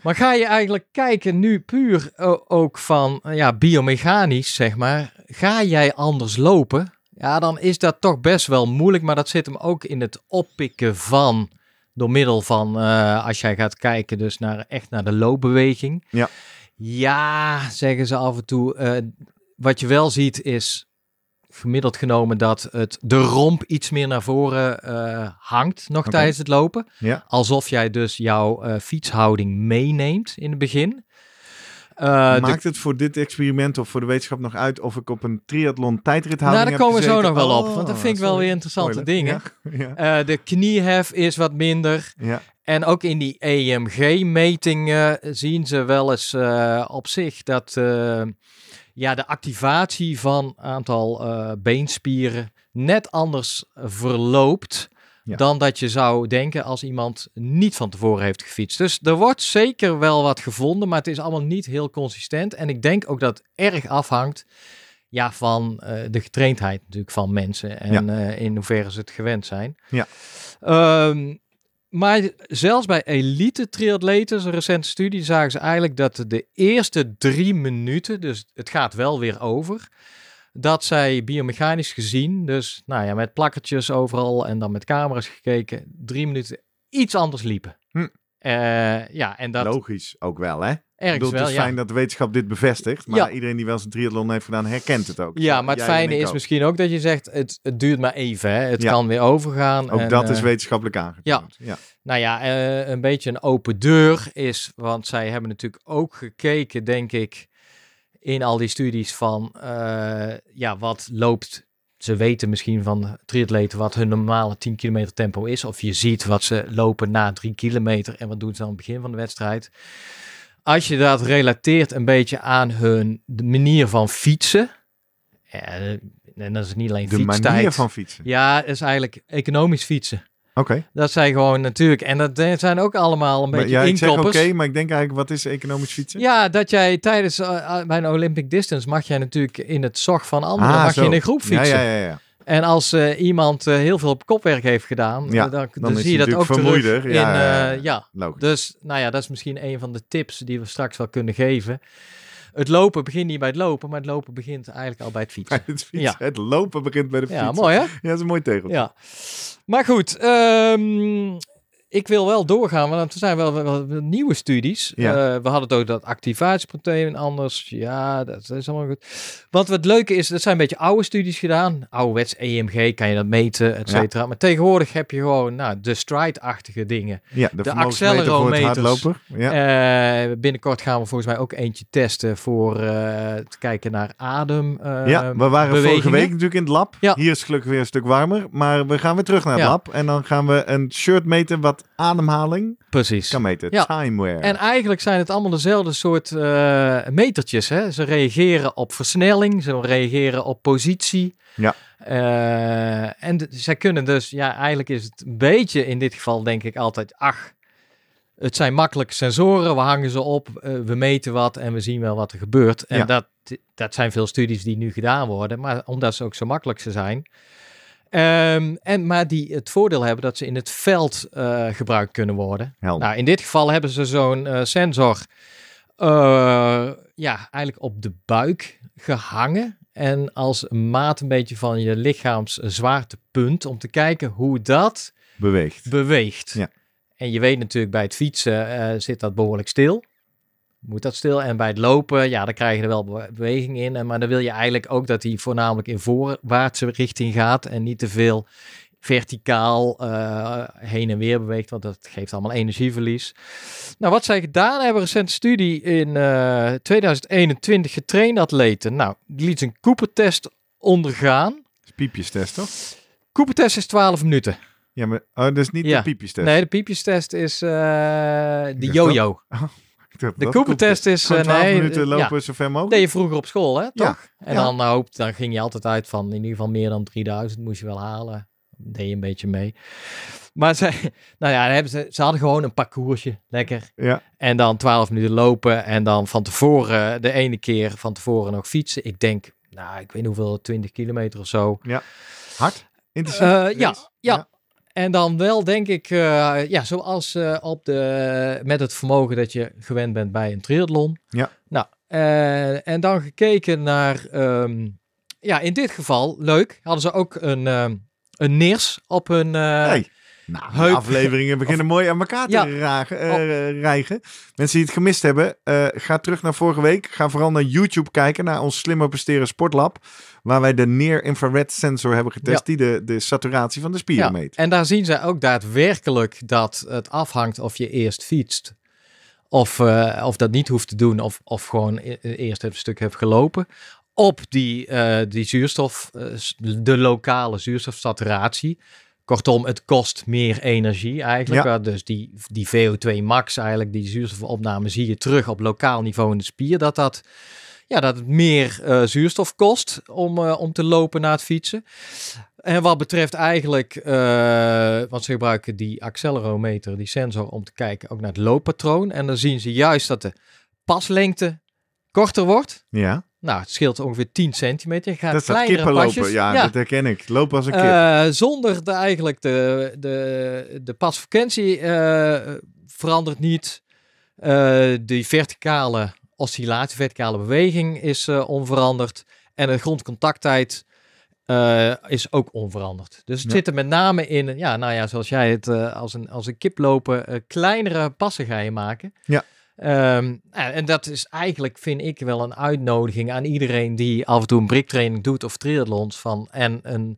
Maar ga je eigenlijk kijken nu puur o- ook van, eh, ja, biomechanisch, zeg maar. Ga jij anders lopen? Ja, dan is dat toch best wel moeilijk, maar dat zit hem ook in het oppikken van, door middel van, eh, als jij gaat kijken dus naar, echt naar de loopbeweging.
Ja.
Ja, zeggen ze af en toe. eh, wat je wel ziet is gemiddeld genomen dat het, de romp iets meer naar voren eh, hangt nog tijdens het lopen.
Ja.
Alsof jij dus jouw eh, fietshouding meeneemt in het begin. Eh, de-
Maakt het voor dit experiment of voor de wetenschap nog uit of ik op een triathlon tijdrithouding
nou, daar komen we zo nog wel op.
Oh,
Want dat vind ik wel weer interessante
Spoiler.
dingen.
Ja, ja,
de kniehef is wat minder.
ja.
En ook in die EMG-metingen zien ze wel eens op zich dat ja, de activatie van een aantal eh, beenspieren net anders verloopt
Ja.
dan dat je zou denken als iemand niet van tevoren heeft gefietst. Dus er wordt zeker wel wat gevonden, maar het is allemaal niet heel consistent. En ik denk ook dat het erg afhangt ja, van eh, de getraindheid natuurlijk van mensen en eh, in hoeverre ze het gewend zijn.
Ja.
Ehm, maar zelfs bij elite triatleten, een recente studie, zagen ze eigenlijk dat de eerste drie minuten, dus het gaat wel weer over, dat zij biomechanisch gezien, dus nou ja, met plakkertjes overal en dan met camera's gekeken, drie minuten iets anders liepen.
Hm.
Eh, ja, en dat
Logisch ook wel, hè?
Ergens
bedoel,
wel,
het is
ja.
fijn dat de wetenschap dit bevestigt, maar
Ja.
iedereen die wel eens een triathlon heeft gedaan, herkent het ook.
Ja, maar het
Jij
fijne is
ook.
misschien ook dat je zegt, het, het duurt maar even, hè. het
Ja.
kan weer overgaan.
Ook
en,
dat is
eh,
wetenschappelijk aangetoond. Ja.
Nou ja, eh, een beetje een open deur is, want zij hebben natuurlijk ook gekeken, denk ik, in al die studies van, eh, ja, wat loopt. Ze weten misschien van triatleten wat hun normale 10 kilometer tempo is. Of je ziet wat ze lopen na 3 kilometer en wat doen ze aan het begin van de wedstrijd. Als je dat relateert een beetje aan hun de manier van fietsen. eh, en dat is niet alleen
De
fietstijd.
manier van fietsen.
Ja, is eigenlijk economisch fietsen.
Oké.
Dat zijn gewoon natuurlijk, en dat zijn ook allemaal een
Maar
beetje
Ja, zeg oké,
inkoppers.
maar ik denk eigenlijk, wat is economisch fietsen?
Ja, dat jij tijdens eh, bij een Olympic Distance mag jij natuurlijk in het zorg van anderen,
Ah,
mag
zo.
je in een groep fietsen.
Ja, ja, ja. ja.
En als eh, iemand eh, heel veel op kopwerk heeft gedaan,
Ja,
dan,
dan
dan
is
zie je dat ook
natuurlijk
terug
vermoeider. Ja,
in,
ja, ja.
eh.
Logisch.
Dus nou ja, dat is misschien een van de tips die we straks wel kunnen geven. Het lopen begint niet bij het lopen, maar het lopen begint eigenlijk al bij het fietsen.
Bij het, fietsen. het lopen begint bij de fiets.
Ja, mooi hè?
Ja, dat is een mooi tegeltje.
Ja. Maar goed, ehm, ik wil wel doorgaan, want er zijn wel, wel, wel nieuwe studies.
Ja.
Eh, we hadden het ook dat activatieproteïn anders. Ja, dat is allemaal goed. Wat het leuke is, dat zijn een beetje oude studies gedaan. Ouderwets EMG kan je dat meten, et cetera. Maar tegenwoordig heb je gewoon nou, de stride-achtige dingen.
Ja, de,
De accelerometers.
Ja.
Eh, binnenkort gaan we volgens mij ook eentje testen voor eh, te kijken naar adem.
ja, we waren vorige week natuurlijk in het lab.
Ja.
Hier is het gelukkig weer een stuk warmer. Maar we gaan weer terug naar het lab. En dan gaan we een shirt meten wat ademhaling
Precies.
kan meten.
Ja.
Timeware.
En eigenlijk zijn het allemaal dezelfde soort eh, metertjes. Hè? Ze reageren op versnelling, ze reageren op positie.
Ja.
Eh, en zij kunnen dus, ja, eigenlijk is het een beetje in dit geval denk ik altijd, ach, het zijn makkelijke sensoren, we hangen ze op, eh, we meten wat en we zien wel wat er gebeurt. En
Ja.
dat, dat zijn veel studies die nu gedaan worden, maar omdat ze ook zo makkelijk ze zijn. Ehm, en, maar die het voordeel hebben dat ze in het veld eh, gebruikt kunnen worden.
Helder.
Nou, in dit geval hebben ze zo'n eh, sensor eh, ja, eigenlijk op de buik gehangen. En als maat een beetje van je lichaams zwaartepunt om te kijken hoe dat
Beweegt.
beweegt.
Ja.
En je weet natuurlijk bij het fietsen zit dat behoorlijk stil. Moet dat stil. En bij het lopen, ja, dan krijg je er wel be- beweging in. En, maar dan wil je eigenlijk ook dat hij voornamelijk in voorwaartse richting gaat. En niet te veel verticaal eh, heen en weer beweegt. Want dat geeft allemaal energieverlies. Nou, wat zij gedaan hebben, een recente studie in eh 2021 getrainde atleten. Nou, die liet een Cooper-test ondergaan.
Piepjestest, toch?
Cooper-test is 12 minuten.
Ja, maar oh, dat is niet
Ja.
de piepjestest.
Nee, de piepjestest is eh, de yo-yo.
Dacht,
De? Cooper-test is...
Gewoon
eh,
12
nee,
minuten
eh,
lopen
Ja,
zo ver mogelijk.
deed je vroeger op school, hè?
Ja,
Toch? En
ja.
dan, nou, hoop, dan ging je altijd uit van in ieder geval meer dan 3000 moest je wel halen. Deed je een beetje mee. Maar ze, nou ja, dan hebben ze, ze hadden gewoon een parcoursje, lekker.
Ja.
En dan 12 minuten lopen en dan van tevoren, de ene keer van tevoren nog fietsen. Ik denk, nou, ik weet niet hoeveel, 20 kilometer of zo.
Hard? Intensief?
Eh,
Race?
ja, ja. En dan wel denk ik, eh, ja, zoals eh, op de, met het vermogen dat je gewend bent bij een triathlon.
Ja.
Nou, eh, en dan gekeken naar, ehm, ja, in dit geval, leuk, hadden ze ook een, ehm, een NIRS op hun...
Hey. Nou,
heup-
afleveringen beginnen mooi aan elkaar te
Ja.
ragen, rijgen. Mensen die het gemist hebben, ga terug naar vorige week. Ga vooral naar YouTube kijken, naar ons Slimmer Presteren Sportlab. Waar wij de Near Infrared sensor hebben getest, die de, de saturatie van de spieren meet.
en daar zien zij ook daadwerkelijk dat het afhangt of je eerst fietst. Of, eh, of dat niet hoeft te doen, of, of gewoon e- eerst een stuk hebt gelopen. Op die, eh, die zuurstof, eh, de lokale zuurstofsaturatie. Kortom, het kost meer energie eigenlijk.
Ja.
Dus die, die VO2 max eigenlijk, die zuurstofopname, zie je terug op lokaal niveau in de spier. Dat, dat, ja, dat het meer eh, zuurstof kost om, eh, om te lopen na het fietsen. En wat betreft eigenlijk, eh want ze gebruiken die accelerometer, die sensor, om te kijken ook naar het looppatroon. En dan zien ze juist dat de paslengte korter wordt.
Ja,
Nou, het scheelt ongeveer 10 centimeter. Je gaat
dat
kleinere
kippenlopen.
pasjes.
Ja, dat herken ik. Lopen als een kip.
Zonder de, eigenlijk de, de, de pasfrequentie verandert niet. De verticale oscillatie, verticale beweging is eh, onveranderd. En de grondcontacttijd eh, is ook onveranderd. Dus het
Ja.
zit er met name in, ja, nou ja, zoals jij het eh, als, een, als een kip lopen, kleinere passen ga je maken.
Ja.
Ehm, en en dat is eigenlijk, vind ik, wel een uitnodiging aan iedereen die af en toe een briktraining doet of triathlons van en een,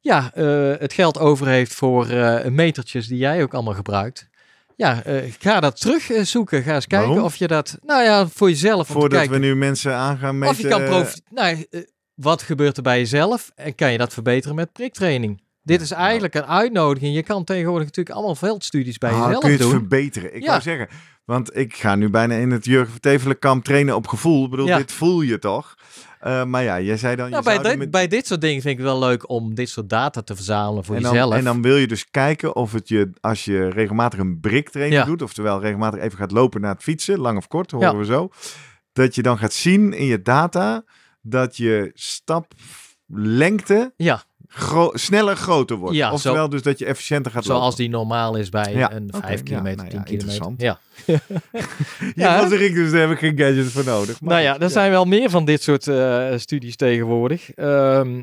ja, het geld over heeft voor metertjes die jij ook allemaal gebruikt. Ja, eh, ga dat terug eh, zoeken. Ga eens kijken
Waarom?
of je dat, nou ja, voor jezelf.
Voordat we nu mensen aan gaan meten.
of je kan
eh,
profiteren. Nou, eh, wat gebeurt er bij jezelf en kan je dat verbeteren met priktraining? Dit is eigenlijk een uitnodiging. Je kan tegenwoordig natuurlijk allemaal veldstudies bij
ah,
jezelf
kun je het
doen.
verbeteren? Ik
Ja.
wou zeggen, want ik ga nu bijna in het Jurgen Vertevelen kamp trainen op gevoel. Ik bedoel,
Ja.
dit voel je toch? Eh, maar ja, jij zei dan...
Nou,
je
bij,
zou
dit,
met-
bij dit soort dingen vind ik het wel leuk om dit soort data te verzamelen voor
en dan,
jezelf.
en dan wil je dus kijken of het je, als je regelmatig een briktraining
Ja.
doet, oftewel regelmatig even gaat lopen naar het fietsen, lang of kort, horen we zo, dat je dan gaat zien in je data dat je staplengte
ja,
gro- sneller groter wordt.
Ja,
oftewel dus dat je efficiënter gaat
zoals
lopen.
die normaal is bij
Ja,
een
oké,
5
ja,
kilometer,
nou
10
ja,
kilometer. Ja.
Ja,
Ja.
dat zeg ik dus, daar heb ik geen gadget voor nodig. Maar
Nou ja, er zijn wel meer van dit soort eh, studies tegenwoordig. Ehm,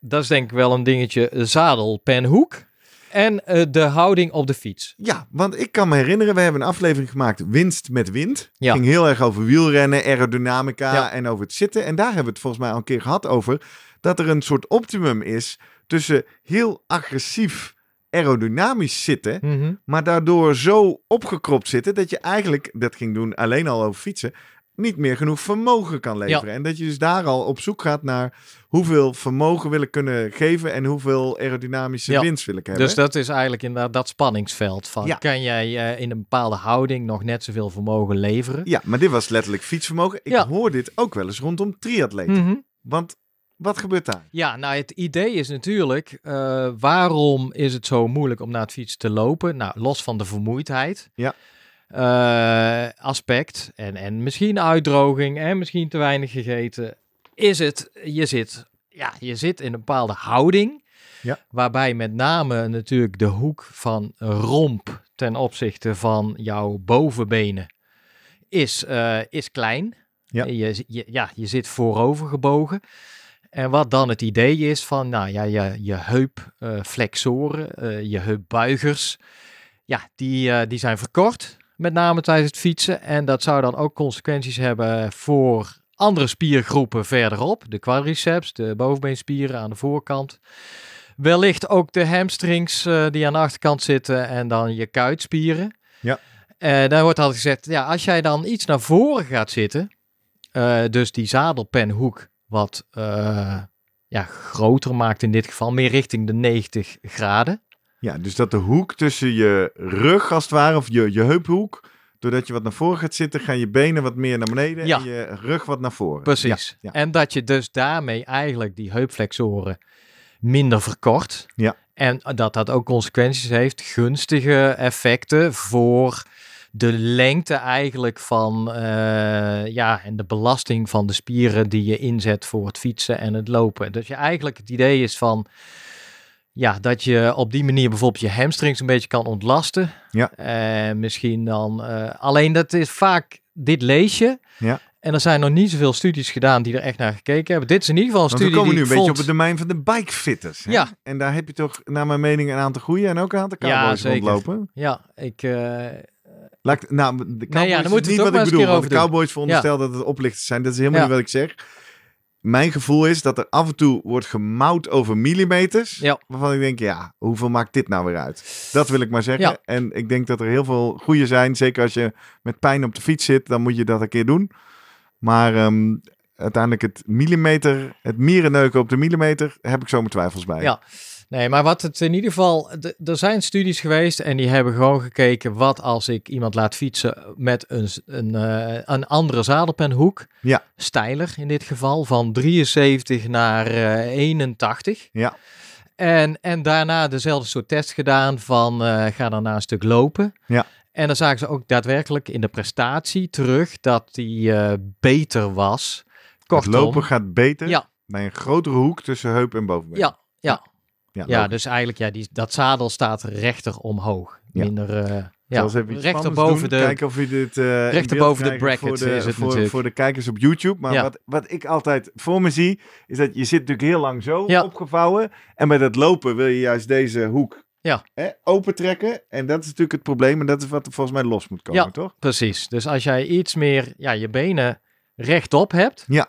dat is denk ik wel een dingetje. Zadelpenhoek. En eh, de houding op de fiets.
Ja, want ik kan me herinneren, we hebben een aflevering gemaakt, Winst met Wind.
Ja.
ging heel erg over wielrennen, aerodynamica
Ja.
en over het zitten. En daar hebben we het volgens mij al een keer gehad over, dat er een soort optimum is tussen heel agressief aerodynamisch zitten,
Mhm.
maar daardoor zo opgekropt zitten dat je eigenlijk, dat ging doen alleen al over fietsen, niet meer genoeg vermogen kan leveren. En dat je dus daar al op zoek gaat naar hoeveel vermogen wil ik kunnen geven en hoeveel aerodynamische
Ja.
winst wil ik hebben.
Dus dat is eigenlijk inderdaad dat spanningsveld van
Ja.
kan jij eh, in een bepaalde houding nog net zoveel vermogen leveren?
Ja, maar dit was letterlijk fietsvermogen. Ik hoor dit ook wel eens rondom triatleten.
Mhm.
Want wat gebeurt daar?
Ja, nou het idee is natuurlijk, eh, waarom is het zo moeilijk om naar het fietsen te lopen? Nou, los van de vermoeidheid.
Ja.
Eh, aspect en, en misschien uitdroging en misschien te weinig gegeten. Is het, je zit, ja, je zit in een bepaalde houding.
Ja.
Waarbij met name natuurlijk de hoek van romp ten opzichte van jouw bovenbenen is, eh, is klein.
Ja.
Je, je, ja, je zit voorover gebogen. En wat dan het idee is van, nou ja, je, je heupflexoren, eh, je heupbuigers, ja, die, die zijn verkort, met name tijdens het fietsen. En dat zou dan ook consequenties hebben voor andere spiergroepen verderop. De quadriceps, de bovenbeenspieren aan de voorkant. Wellicht ook de hamstrings eh, die aan de achterkant zitten en dan je kuitspieren.
Ja.
Eh daar wordt altijd gezegd, ja, als jij dan iets naar voren gaat zitten, eh, dus die zadelpenhoek wat ja, groter maakt in dit geval, meer richting de 90 graden.
Ja, dus dat de hoek tussen je rug als het ware, of je, je heuphoek, doordat je wat naar voren gaat zitten, gaan je benen wat meer naar beneden
Ja.
en je rug wat naar voren.
Precies.
Ja, ja.
En dat je dus daarmee eigenlijk die heupflexoren minder verkort.
Ja.
En dat dat ook consequenties heeft, gunstige effecten voor de lengte eigenlijk van, eh, ja, en de belasting van de spieren die je inzet voor het fietsen en het lopen. Dus je eigenlijk het idee is van, ja, dat je op die manier bijvoorbeeld je hamstrings een beetje kan ontlasten.
Ja.
En misschien dan, eh, alleen dat is vaak, dit lees je.
Ja.
En er zijn nog niet zoveel studies gedaan die er echt naar gekeken hebben. Dit is in ieder geval een
Want we
studie
komen nu een beetje op het domein van de bikefitters. Hè?
Ja.
En daar heb je toch, naar mijn mening, een aantal goede en ook een aantal
Ja,
cowboys
zeker.
rondlopen.
Ja, ik... eh,
Laat nou, de cowboys
dan
is
het
niet wat ik bedoel. Want de cowboys veronderstel dat het oplichters zijn. Dat is helemaal
Ja.
niet wat ik zeg. Mijn gevoel is dat er af en toe wordt gemouwd over millimeters.
Ja.
Waarvan ik denk, ja, hoeveel maakt dit nou weer uit? Dat wil ik maar zeggen.
Ja.
En ik denk dat er heel veel goede zijn. Zeker als je met pijn op de fiets zit, dan moet je dat een keer doen. Maar ehm, uiteindelijk het millimeter, het mierenneuken op de millimeter, heb ik zo mijn twijfels bij.
Ja. Nee, maar wat het in ieder geval... Er zijn studies geweest en die hebben gewoon gekeken... wat als ik iemand laat fietsen met een, een, eh, een andere zadelpenhoek.
Ja.
Steiler in dit geval, van 73 naar eh, 81.
Ja.
En, en daarna dezelfde soort test gedaan van eh, ga daarna een stuk lopen.
Ja.
En dan zagen ze ook daadwerkelijk in de prestatie terug dat die eh, beter was.
Het
Kortom,
lopen gaat beter
Ja.
bij een grotere hoek tussen heup en bovenbeen.
Ja, ja.
Ja,
dus eigenlijk, ja, die, dat zadel staat rechter omhoog. Minder, eh ja,
even
rechter boven
doen.
de...
Kijken of je dit eh, in
rechter
beeld
boven de bracket
voor de,
is het
voor, voor de kijkers op YouTube. Maar
Ja.
wat, wat ik altijd voor me zie, is dat je zit natuurlijk heel lang zo
Ja.
opgevouwen. En met het lopen wil je juist deze hoek
Ja.
hè, opentrekken. En dat is natuurlijk het probleem. En dat is wat er volgens mij los moet komen,
Ja.
toch?
Precies. Dus als jij iets meer ja, je benen rechtop hebt.
Ja.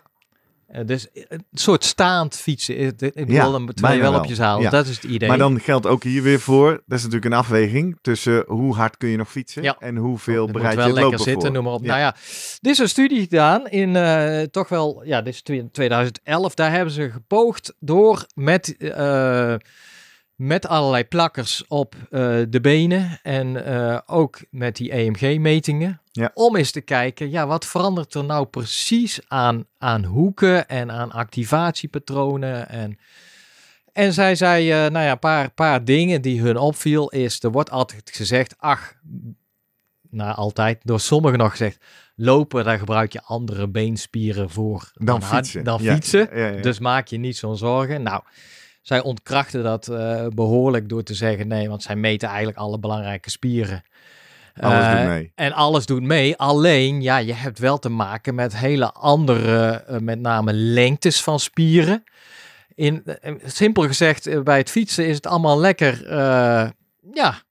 Eh, dus een soort staand fietsen. Ik bedoel,
Ja,
dan terwijl je
bijna
wel
wel.
op je zaal.
Ja.
Dat is het idee.
Maar dan geldt ook hier weer voor, dat is natuurlijk een afweging tussen hoe hard kun je nog fietsen
Ja.
en hoeveel
moet
bereid je
wel
het
lekker
lopen
zitten, noem maar op. Nou ja, dit is een studie gedaan in eh, toch wel, ja, dit is twe- 2011. Daar hebben ze gepoogd door met, eh, met allerlei plakkers op eh, de benen en eh, ook met die EMG-metingen.
Ja.
Om eens te kijken, ja, wat verandert er nou precies aan, aan hoeken en aan activatiepatronen en... En zij zei, eh, nou ja, een paar, paar dingen die hun opviel is, er wordt altijd gezegd, ach, nou altijd, door sommigen nog gezegd, lopen, daar gebruik je andere beenspieren voor
Dan fietsen.
dan fietsen.
ja, ja.
Dus maak je niet zo'n zorgen. Nou, zij ontkrachten dat eh, behoorlijk door te zeggen, nee, want zij meten eigenlijk alle belangrijke spieren.
Alles
Eh,
doet mee.
En alles doet mee. Alleen, ja, je hebt wel te maken met hele andere, eh, met name lengtes van spieren. in, eh, simpel gezegd, eh, bij het fietsen is het allemaal lekker, eh, ja,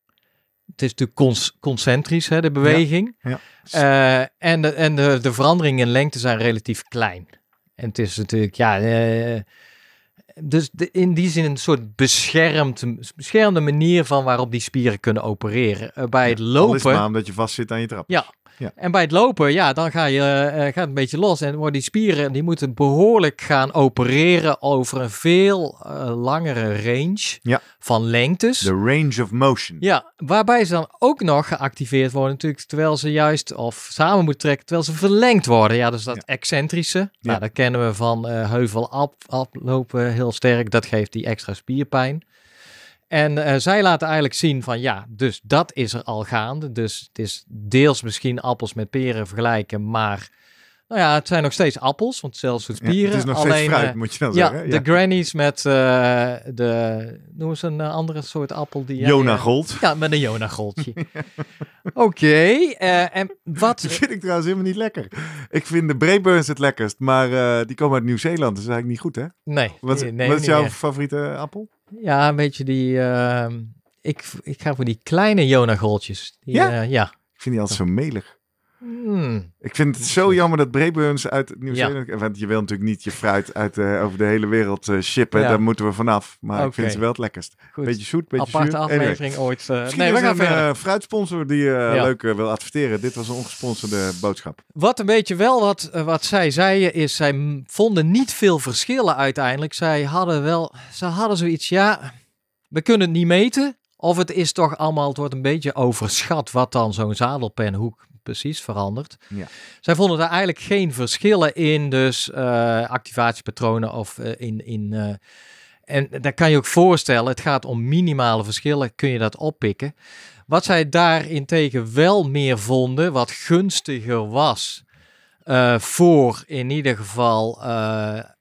het is natuurlijk cons- concentrisch, hè, de beweging.
ja.
Eh, en de, en de, de veranderingen in lengte zijn relatief klein. En het is natuurlijk, ja, eh, dus de, in die zin een soort beschermd, beschermde manier van waarop die spieren kunnen opereren. Eh, bij het
Al is
lopen...
het maar omdat je vast zit aan je trap.
Ja. En bij het lopen, ja, dan ga je, eh, gaat het een beetje los. En worden die spieren, die moeten behoorlijk gaan opereren over een veel eh, langere range
Ja.
van lengtes.
The range of motion.
Ja, waarbij ze dan ook nog geactiveerd worden natuurlijk terwijl ze juist of samen moeten trekken terwijl ze verlengd worden. Ja, dus dat
Ja.
excentrische, nou, dat kennen we van eh heuvel aflopen heel sterk. Dat geeft die extra spierpijn. En eh, zij laten eigenlijk zien van ja, dus dat is er al gaande. Dus het is deels misschien appels met peren vergelijken, maar nou ja, het zijn nog steeds appels, want zelfs
Ja,
spieren.
het is nog
alleen,
steeds fruit,
eh,
moet je dan
ja,
zeggen.
de grannies met eh, de, noem eens een eh, andere soort appel die jij,
Jona
eh,
Gold.
ja, met een Jona-goltje. Oké, en wat...
Die vind ik trouwens helemaal niet lekker. Ik vind de Brayburns het lekkerst, maar die komen uit Nieuw-Zeeland. Dat is eigenlijk niet goed, hè?
Nee,
Wat,
nee, nee,
wat is jouw favoriete appel?
Ja, een beetje die... ehm, ik, ik ga voor die kleine Jona-goltjes. Die,
Ja?
ja.
Ik vind die altijd zo melig.
Hmm.
Ik vind het zo jammer dat Brayburns uit Nieuw-Zeeland... Want je wil natuurlijk niet je fruit uit, eh, over de hele wereld eh, shippen.
Ja.
Daar moeten we vanaf. Maar ik vind ze wel het lekkerst.
Goed,
Beetje zoet, beetje
aparte
zuur. Anyway.
aflevering ooit.
Misschien
nee, we gaan
een fruitsponsor die
Ja.
leuk wil adverteren. Dit was een ongesponsorde boodschap.
Wat een beetje wel wat, wat zij zeiden is, zij vonden niet veel verschillen uiteindelijk. Zij hadden wel, ze hadden zoiets, ja, we kunnen het niet meten. Of het is toch allemaal, het wordt een beetje overschat wat dan zo'n zadelpenhoek precies verandert.
Ja.
Zij vonden daar eigenlijk geen verschillen in, dus eh, activatiepatronen of eh, in... in eh, en daar kan je ook voorstellen, het gaat om minimale verschillen, kun je dat oppikken. Wat zij daarentegen wel meer vonden, wat gunstiger was voor in ieder geval,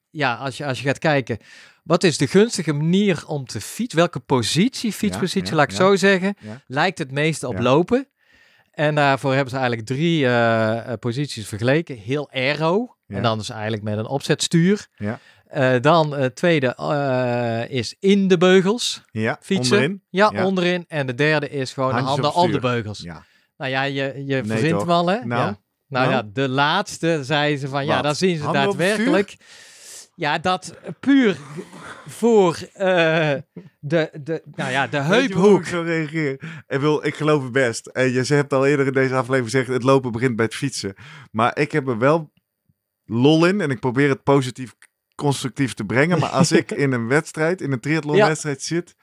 ja, als je, als je gaat kijken, wat is de gunstige manier om te fietsen? Welke positie, fietspositie,
ja,
laat ik
ja.
zo zeggen,
Ja.
lijkt het meeste op
Ja.
lopen? En daarvoor hebben ze eigenlijk drie eh, eh, posities vergeleken. Heel aero.
Ja.
En dan is eigenlijk met een opzetstuur.
Ja.
Eh, dan het tweede is in de beugels
Ja,
fietsen.
onderin.
Ja,
Ja.
onderin. En de derde is gewoon de
Handjes
handen
op
op, de beugels.
Ja.
Nou ja, je, je
Nee,
verzint
toch?
hem al, hè?
Nou?
Ja. Nou
Nou?
ja, de laatste zeiden ze van, ja, dan zien ze
Handen op het
daadwerkelijk... Ja, dat puur voor eh, de, de, nou ja, de heuphoek.
ik zo reageer? Ik, wil, ik geloof het best. En je hebt al eerder in deze aflevering gezegd, het lopen begint bij het fietsen. Maar ik heb er wel lol in en ik probeer het positief constructief te brengen. Maar als ik in een wedstrijd, in een triathlonwedstrijd zit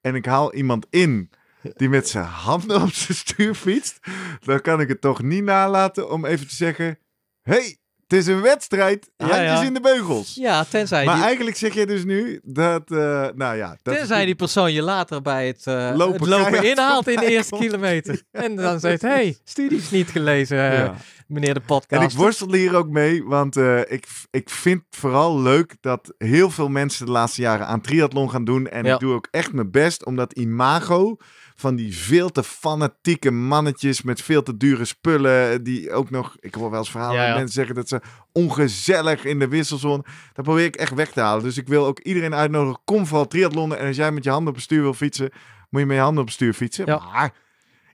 en ik haal iemand in die met zijn handen op zijn stuur fietst, dan kan ik het toch niet nalaten om even te zeggen, hey, het is een wedstrijd, handjes
ja.
in de beugels.
Ja, tenzij,
Maar
die,
eigenlijk zeg je dus nu dat, eh, nou ja... Dat
tenzij die persoon je later bij het eh,
Lopen
het lopen
keihard
inhaalt in de eerste
komt.
kilometer. En dan zegt, hey, studies niet gelezen, eh, meneer de
En
podcast.
ik worstel hier ook mee, want ik, ik vind vooral leuk dat heel veel mensen de laatste jaren aan triathlon gaan doen. En ik doe ook echt mijn best om dat imago van die veel te fanatieke mannetjes met veel te dure spullen, die ook nog, ik hoor wel eens verhalen
Ja,
mensen zeggen dat ze ongezellig in de wisselzone, dat probeer ik echt weg te halen. Dus ik wil ook iedereen uitnodigen, kom vooral triathlonnen en als jij met je handen op het stuur wil fietsen, moet je met je handen op het stuur fietsen.
Ja.
Maar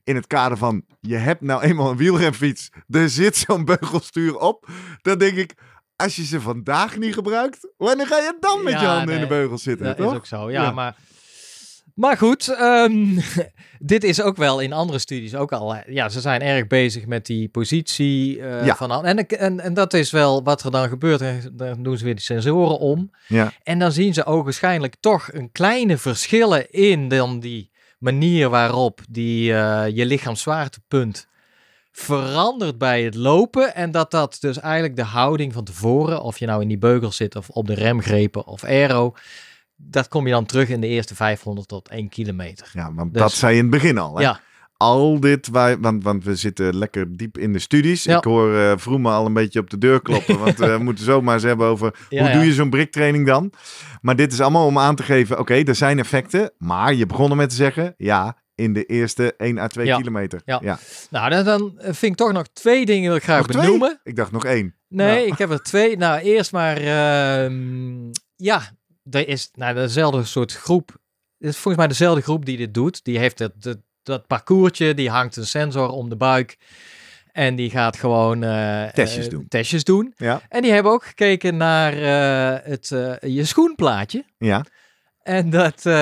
in het kader van, je hebt nou eenmaal een wielrenfiets, er zit zo'n beugelstuur op, dan denk ik, als je ze vandaag niet gebruikt, wanneer ga je dan met je handen in de
nee,
beugels zitten,
Dat
toch?
is ook zo, ja,
Ja.
maar... Maar goed, ehm, dit is ook wel in andere studies ook al... Ja, ze zijn erg bezig met die positie eh,
Ja.
van... En, en, en dat is wel wat er dan gebeurt. En Dan doen ze weer die sensoren om.
Ja.
En dan zien ze ogenschijnlijk toch een kleine verschillen in dan die manier waarop die, eh, je lichaamszwaartepunt verandert bij het lopen. En dat dat dus eigenlijk de houding van tevoren, of je nou in die beugel zit of op de remgrepen of aero, dat kom je dan terug in de eerste 500 tot 1 kilometer.
Ja, want
Dus-
dat zei je in het begin al. Hè?
Ja,
Al dit, waar, want, want we zitten lekker diep in de studies.
Ja.
Ik hoor eh Vroemen al een beetje op de deur kloppen. want we moeten zomaar eens hebben over
Ja,
hoe
ja.
doe je zo'n briktraining dan. Maar dit is allemaal om aan te geven, oké, er zijn effecten. Maar je begon met te zeggen, ja, in de eerste 1 à 2
Ja.
kilometer.
Ja. nou dan, dan vind ik toch nog twee dingen wil ik graag
Nog twee?
benoemen.
Ik dacht nog één.
Nee,
Ja.
ik heb er twee. Nou, eerst maar, ehm, ja, er is nou, dezelfde soort groep. Het is volgens mij dezelfde groep die dit doet. Die heeft het, dat, dat parcoursje, die hangt een sensor om de buik. En die gaat gewoon eh,
Testjes
eh,
doen.
testjes doen.
Ja,
En die hebben ook gekeken naar eh, het, je schoenplaatje.
ja.
En dat, eh,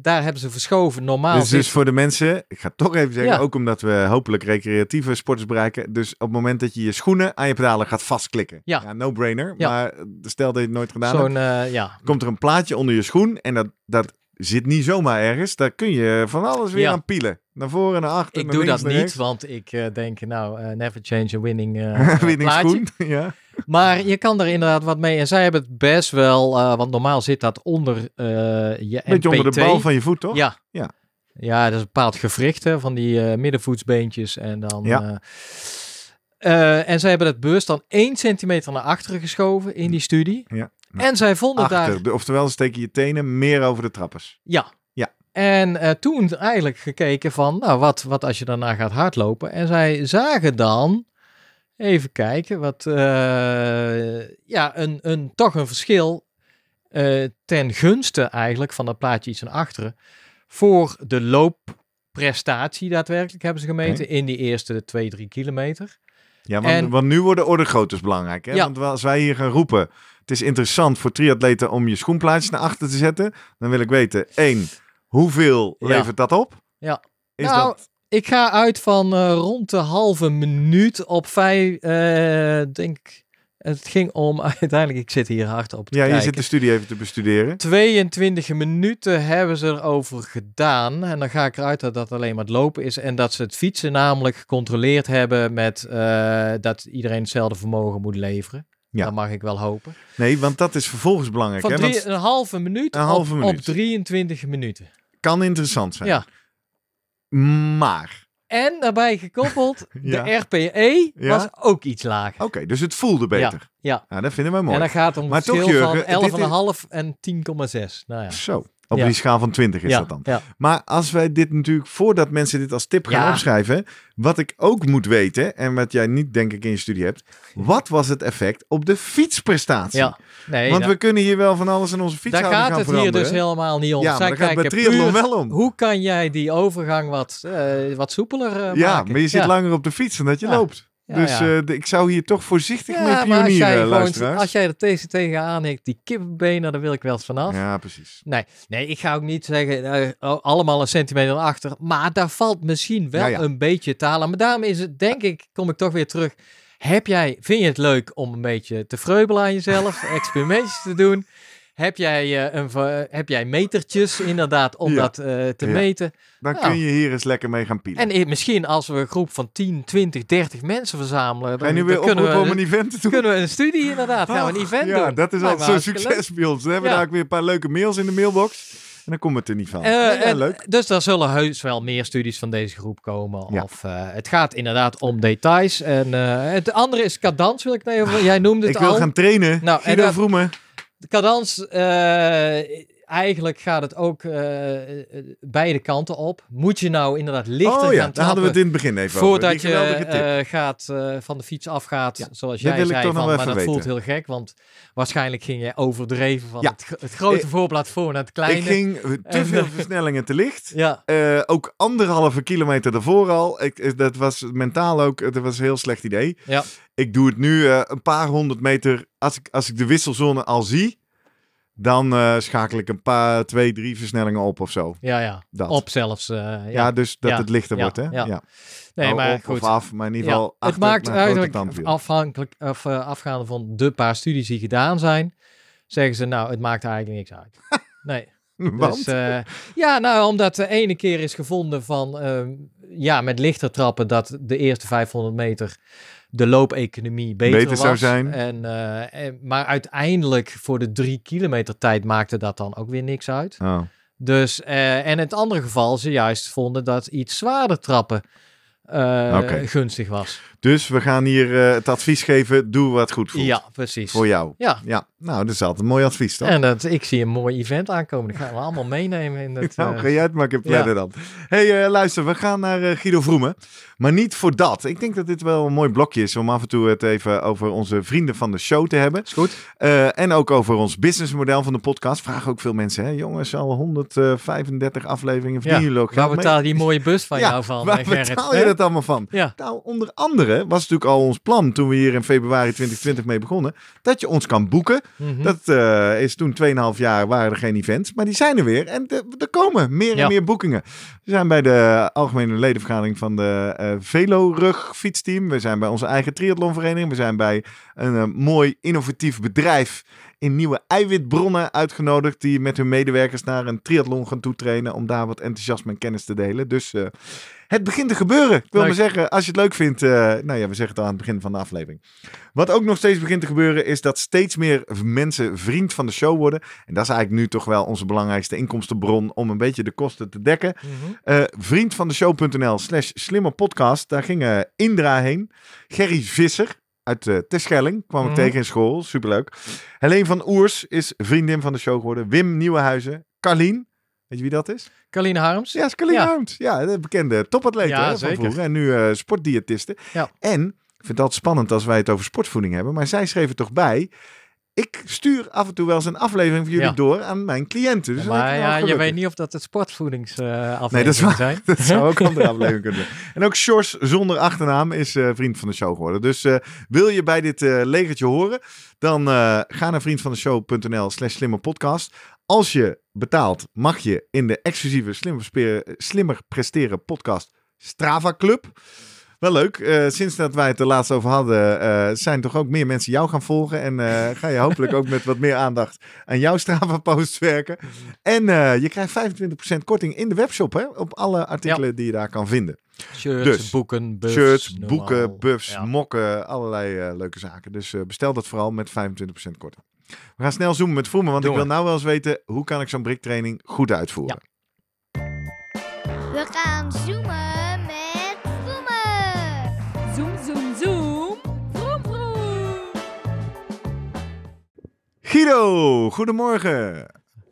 daar hebben ze verschoven. Normaal
Dus,
zit-
dus voor de mensen, ik ga het toch even zeggen,
Ja.
ook omdat we hopelijk recreatieve sporters bereiken. Dus op het moment dat je je schoenen aan je pedalen gaat vastklikken.
Ja.
no-brainer.
Ja.
Maar stel dat je het nooit gedaan hebt,
zo'n, eh, ja,
komt er een plaatje onder je schoen en dat, dat zit niet zomaar ergens. Daar kun je van alles weer aan pielen. Naar voren, naar achter,
ik
naar
doe
links,
dat niet, want ik eh, denk, nou, eh, never change a winning, eh.
Winning
plaatje.
schoen. Ja.
Maar je kan er inderdaad wat mee. En zij hebben het best wel, eh, want normaal zit dat onder eh je
Beetje onder de
NPT.
bal van je voet, toch?
Ja.
Ja.
Ja, dat is een bepaald gewricht hè, van die eh, middenvoetsbeentjes. En dan...
Ja.
en zij hebben het bewust dan 1 centimeter naar achteren geschoven in die studie.
Ja.
En zij vonden daar...
Achter, de- oftewel steek je je tenen meer over de trappers.
Ja.
Ja.
En toen eigenlijk gekeken van, nou, wat, wat als je daarna gaat hardlopen? En zij zagen dan, even kijken, wat, eh, ja, een, een, toch een verschil eh, ten gunste eigenlijk van dat plaatje iets naar achteren. Voor de loopprestatie daadwerkelijk hebben ze gemeten in die eerste twee, drie kilometer.
Ja, want,
En-
want nu worden ordegroottes belangrijk. Hè?
Ja.
Want als wij hier gaan roepen, het is interessant voor triatleten om je schoenplaatjes naar achter te zetten. Dan wil ik weten, één, hoeveel
Ja.
levert dat op?
Ja.
Is
Nou,
dat...
Ik ga uit van eh, rond de halve minuut op vijf, eh, denk ik. Het ging om uiteindelijk, ik zit hier hard op te
Ja, je zit de studie even te bestuderen.
22 minuten hebben ze erover gedaan. En dan ga ik eruit dat dat alleen maar het lopen is. En dat ze het fietsen namelijk gecontroleerd hebben met eh, dat iedereen hetzelfde vermogen moet leveren.
Ja.
Dat mag ik wel hopen.
Nee, want dat is vervolgens belangrijk.
Van
Hè?
drie,
Want
een halve minuut,
Een halve
op,
minuut.
op 23 minuten.
kan interessant zijn.
Ja.
Maar,
En daarbij gekoppeld,
Ja.
de RPE
Ja.
was ook iets lager.
oké, dus het voelde beter.
Ja,
Nou, dat vinden wij mooi.
en dan gaat het om
Maar toch,
verschil
Jurgen,
van
dit is-
11,5 en 10,6. Nou ja.
Zo, op
Ja.
die schaal van 20 is
ja,
dat dan.
Ja.
Maar als wij dit natuurlijk, voordat mensen dit als tip gaan
Ja.
opschrijven, wat ik ook moet weten, en wat jij niet denk ik in je studie hebt, wat was het effect op de fietsprestatie?
ja. Nee,
Want
daar-
we kunnen hier wel van alles in onze
daar
fietshouding
gaat
gaan
het hier dus helemaal niet om.
Ja,
Zij
daar gaat bij
kijken
triathlon
puur,
wel om.
Hoe kan jij die overgang wat, eh, wat soepeler eh,
ja,
maken?
maar je zit
ja.
langer op de fiets dan dat je
Ja.
loopt.
Ja,
dus
ja.
eh, ik zou hier toch voorzichtig
Ja,
mee
maar als jij,
pionieren, luisteraars.
als jij er tegen, tegenaan hikt, die kippenbenen, daar wil ik wel eens vanaf.
Ja, precies.
Nee, nee, ik ga ook niet zeggen eh, allemaal een centimeter achter. Maar daar valt misschien wel een beetje halen. Maar daarom is het, denk ik, kom ik toch weer terug. Heb jij, vind je het leuk om een beetje te vreubelen aan jezelf, experimentjes te doen? Heb jij, eh, een, heb jij metertjes inderdaad om
Ja.
dat eh, te
Ja.
meten?
Dan
Ja.
kun je hier eens lekker mee gaan pielen.
En misschien als we een groep van 10, 20, 30 mensen verzamelen, dan,
nu weer
dan kunnen, we,
om een event te doen?
kunnen we een studie inderdaad, gaan we een event
ja,
doen.
dat is
Lijkt
al
me
zo'n succes bij ons. Hebben we
Ja.
daar ook weer een paar leuke mails in de mailbox. En dan komt het er niet van.
Eh,
ja,
en-
leuk.
Dus er zullen heus wel meer studies van deze groep komen.
Ja.
Of het gaat inderdaad om details. En eh, het andere is cadans, wil ik even. Jij noemde het
Ik wil
al.
gaan trainen.
Nou, en
Guido
dat-
Vroemen.
Cadans, eh, eigenlijk gaat het ook eh, eh, beide kanten op. Moet je nou inderdaad lichter
Oh ja,
gaan
daar hadden we het
trappen
in het begin even
voordat
over. Die
je eh, gaat, van de fiets afgaat,
Ja,
zoals jij
ik
zei. Van, maar dat voelt heel gek, want waarschijnlijk ging je overdreven van
Ja.
het, het grote
Eh,
voorblad voor naar het kleine.
Ik ging te veel versnellingen te licht.
Ja,
ook anderhalve kilometer daarvoor al. Ik, dat was mentaal ook, dat was een heel slecht idee.
ja.
Ik doe het nu een paar honderd meter. Als ik, als ik de wisselzone al zie, dan eh, schakel ik een paar, twee, drie versnellingen op of zo.
Ja, ja.
Dat.
Op zelfs. eh, ja.
Ja, dus dat
Ja,
het lichter wordt, hè?
ja.
Ja.
nee, maar
op
goed.
of af, maar in ieder geval
het maakt eigenlijk afhankelijk, of, eh, afgaande van de paar studies die gedaan zijn, zeggen ze nou, het maakt eigenlijk niks uit. Nee.
Want?
Dus, ja, nou, omdat de ene keer is gevonden van, ehm, ja, met lichter trappen dat de eerste 500 meter de loopeconomie beter,
Beter zou
was.
zijn.
En, eh, en, maar uiteindelijk voor de drie kilometer tijd maakte dat dan ook weer niks uit.
Oh.
Dus, eh, en in het andere geval ze juist vonden dat iets zwaarder trappen eh, gunstig was.
Dus we gaan hier eh, het advies geven, doe wat goed voelt.
Ja, precies.
Voor jou.
Ja,
Ja, nou, dat is altijd een mooi advies, toch?
en dat, ik zie een mooi event aankomen. Dat gaan we allemaal meenemen in het...
Nou,
eh,
ga jij het maar plannen
ja.
dan. hey, eh, luister, we gaan naar Guido Vroemen. Maar niet voor dat. Ik denk dat dit wel een mooi blokje is om af en toe het even over onze vrienden van de show te hebben.
is goed.
En ook over ons businessmodel van de podcast. Vragen ook veel mensen, hè? jongens, al 135 afleveringen verdienen jullie ook
Waar betaal die mooie bus van
Ja,
jou van,
Waar betaal je dat allemaal van?
Ja,
Nou, onder andere was natuurlijk al ons plan toen we hier in februari 2020 mee begonnen. Dat je ons kan boeken.
mhm.
Dat eh, is toen 2,5 jaar waren er geen events. Maar die zijn er weer. En de- er komen meer en
Ja.
meer boekingen. We zijn bij de algemene ledenvergadering van de eh Velo-rug fietsteam. We zijn bij onze eigen triathlonvereniging. We zijn bij een eh, mooi innovatief bedrijf in nieuwe eiwitbronnen uitgenodigd. Die met hun medewerkers naar een triathlon gaan toetrainen. Om daar wat enthousiasme en kennis te delen. Dus het begint te gebeuren. Ik wil
Leuk.
maar zeggen, als je het leuk vindt. eh, nou ja, we zeggen het al aan het begin van de aflevering. Wat ook nog steeds begint te gebeuren is dat steeds meer mensen vriend van de show worden. En dat is eigenlijk nu toch wel onze belangrijkste inkomstenbron om een beetje de kosten te dekken.
Mhm.
Eh vriend van de show.nl slash slimme podcast. Daar ging eh, Indra heen. Gerry Visser uit uh, Terschelling kwam ik
Mhm.
tegen in school. Superleuk. Helene van Oers is vriendin van de show geworden. Wim Nieuwenhuizen. Carlien. Weet je wie dat is?
Carline Harms.
Ja, is
Ja.
Harms. Ja, de bekende topatleet
Ja,
hè, van vroeger. En nu eh sportdiëtiste.
Ja.
En, ik vind het altijd spannend als wij het over sportvoeding hebben. Maar zij schreef er toch bij. Ik stuur af en toe wel eens een aflevering van jullie
Ja.
door aan mijn cliënten. Dus
maar ja, je weet niet of dat het sportvoedingsafleveringen
Nee, dat is waar.
zijn.
Dat zou ook een andere aflevering kunnen zijn. En ook Sjors zonder achternaam is eh, vriend van de show geworden. Dus eh, wil je bij dit eh, legertje horen, dan ga naar vriendvandeshow.nl slash slimme podcast. Als je betaalt, mag je in de exclusieve Slimmer, Slimmer Presteren podcast Strava Club. Wel leuk. Eh, sinds dat wij het er laatst over hadden, eh, zijn toch ook meer mensen jou gaan volgen. En eh, ga je hopelijk ook met wat meer aandacht aan jouw Strava-post werken. En eh, je krijgt 25% korting in de webshop hè, op alle artikelen die je daar kan vinden.
Shirts,
Dus,
boeken, buffs.
Shirts, boeken, buffs,
Ja.
mokken, allerlei leuke zaken. Dus bestel dat vooral met 25% korting. We gaan snel zoomen met Vroemen, want ik wil
we.
nou wel eens weten hoe kan ik zo'n briktraining goed uitvoeren.
We gaan zoomen
Guido, goedemorgen.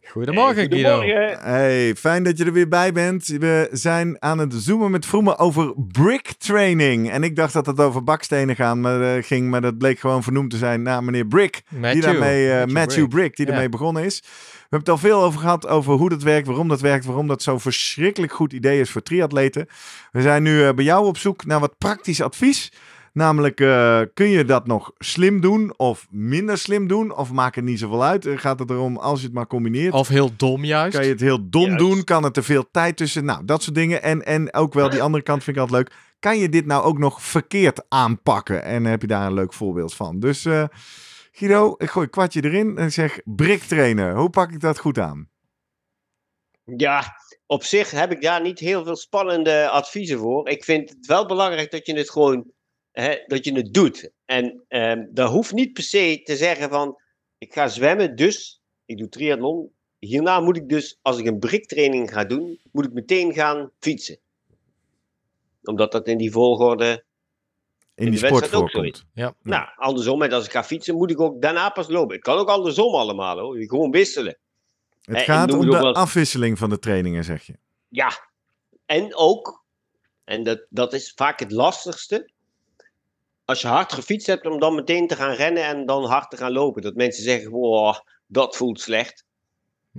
Goedemorgen, Guido.
Hey, fijn dat je er weer bij bent. We zijn aan het zoomen met Vroemen over brick training. En ik dacht dat het over bakstenen gaan, maar, eh, ging, maar dat bleek gewoon vernoemd te zijn naar meneer Brick.
Matthew.
die daarmee, eh, Matthew, Brick.
Brick.
die
Ja.
ermee begonnen is. We hebben het al veel over gehad, over hoe dat werkt, waarom dat werkt, waarom dat zo'n verschrikkelijk goed idee is voor triatleten. We zijn nu eh, bij jou op zoek naar wat praktisch advies. Namelijk, eh, kun je dat nog slim doen of minder slim doen? Of maakt het niet zoveel uit? Eh, Gaat het erom, als je het maar combineert,
Of heel dom juist.
kan je het heel dom
Juist.
doen? Kan er te veel tijd tussen? Nou, dat soort dingen. En, en ook wel die andere kant vind ik altijd leuk. Kan je dit nou ook nog verkeerd aanpakken? En heb je daar een leuk voorbeeld van? Dus eh, Guido, ik gooi een kwartje erin en zeg brick trainen. Hoe pak ik dat goed aan?
Ja, op zich heb ik daar niet heel veel spannende adviezen voor. Ik vind het wel belangrijk dat je het gewoon hè, dat je het doet. En ehm dat hoeft niet per se te zeggen van ik ga zwemmen, dus ik doe triathlon. Hierna moet ik dus, als ik een briktraining ga doen, moet ik meteen gaan fietsen. Omdat dat in die volgorde
In die sport voorkomt.
Ja.
Nou, andersom, en als ik ga fietsen, moet ik ook daarna pas lopen. Ik kan ook andersom allemaal hoor. Gewoon wisselen.
Het gaat om de
wel
afwisseling van de trainingen, zeg je.
Ja. En ook, en dat, dat is vaak het lastigste. Als je hard gefietst hebt, om dan meteen te gaan rennen en dan hard te gaan lopen. Dat mensen zeggen, wow, dat voelt slecht.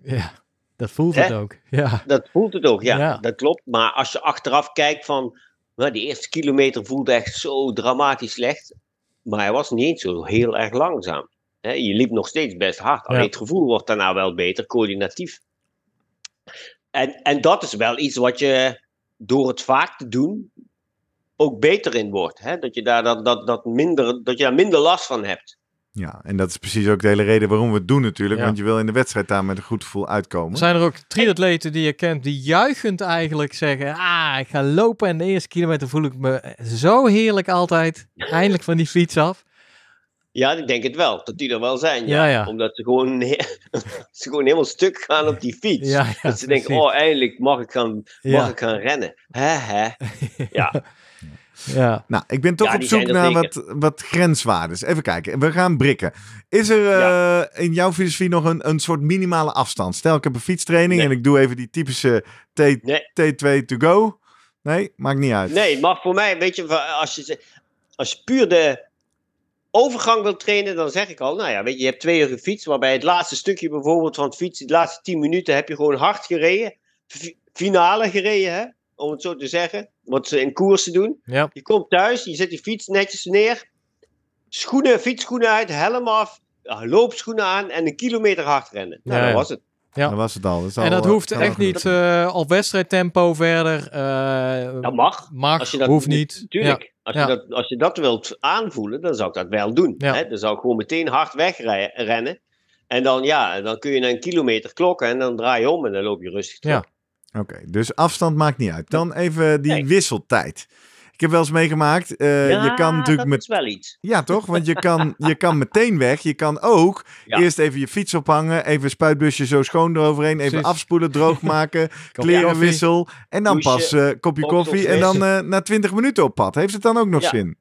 Ja, dat voelt
Hè?
het ook. Ja.
Dat voelt het ook, ja,
Ja.
dat klopt. Maar als je achteraf kijkt van, nou, die eerste kilometer voelde echt zo dramatisch slecht. Maar hij was niet eens zo heel erg langzaam. Hè, je liep nog steeds best hard. Alleen
Ja.
het gevoel wordt daarna wel beter, coördinatief. En, en dat is wel iets wat je door het vaak te doen ook beter in wordt. Hè? Dat, je daar, dat, dat, dat, minder, dat je daar minder last van hebt.
Ja, en dat is precies ook de hele reden waarom we het doen natuurlijk.
Ja.
Want je wil in de wedstrijd daar met een goed gevoel uitkomen.
Zijn er ook triatleten die je kent die juichend eigenlijk zeggen... Ah, ik ga lopen en de eerste kilometer voel ik me zo heerlijk altijd. Eindelijk van die fiets af.
Ja, ik denk het wel. Dat die er wel zijn. Ja.
Ja, ja.
Omdat ze gewoon, ze gewoon helemaal stuk gaan op die fiets.
Ja, ja,
dat ze denken,
precies.
oh eindelijk mag ik gaan, mag
Ja.
ik gaan rennen. Hè, hè. Ja.
Ja.
Nou, ik ben toch
Ja,
op zoek naar wat, wat grenswaardes. Even kijken, we gaan brikken. Is er eh, in jouw filosofie nog een, een soort minimale afstand? Stel, ik heb een fietstraining
Nee.
en ik doe even die typische T,
Nee.
T2 to go. Nee, maakt niet uit.
Nee, maar voor mij, weet je, als je, als je puur de overgang wilt trainen, dan zeg ik al, nou ja, weet je, je hebt twee uur gefietst, waarbij het laatste stukje bijvoorbeeld van het fietsen, de laatste tien minuten heb je gewoon hard gereden, Fi- finale gereden, hè, om het zo te zeggen, wat ze in koersen doen.
Ja.
Je komt thuis, je zet die fiets netjes neer, schoenen, fietsschoenen uit, helm af, loopschoenen aan en een kilometer hard rennen. Nou,
Ja,
dat
ja.
was het.
Ja.
Dat was het al. Dat is
En
al,
dat
eh,
hoeft echt
genoeg.
niet eh, op wedstrijdtempo verder. eh,
Dat mag.
mag,
Als je dat,
hoeft niet.
Tuurlijk. Als,
Ja.
je dat, als je dat wilt aanvoelen, dan zou ik dat wel doen.
Ja.
Hè? Dan zou ik gewoon meteen hard wegrennen. En dan, ja, dan kun je een kilometer klokken en dan draai je om en dan loop je rustig terug.
Ja.
Oké, dus afstand maakt niet uit. Dan even die
Nee.
wisseltijd. Ik heb wel eens meegemaakt. eh,
Ja,
je kan natuurlijk
dat
met.
is wel iets.
Ja, toch? Want je kan, je kan meteen weg. Je kan ook
Ja.
eerst even je fiets ophangen. Even een spuitbusje zo schoon eroverheen. Even
Precies.
afspoelen, droog maken.
Kopje
klerenwissel. En dan pas eh kopje koffie. En dan eh, na 20 minuten op pad. Heeft het dan ook nog
Ja.
zin?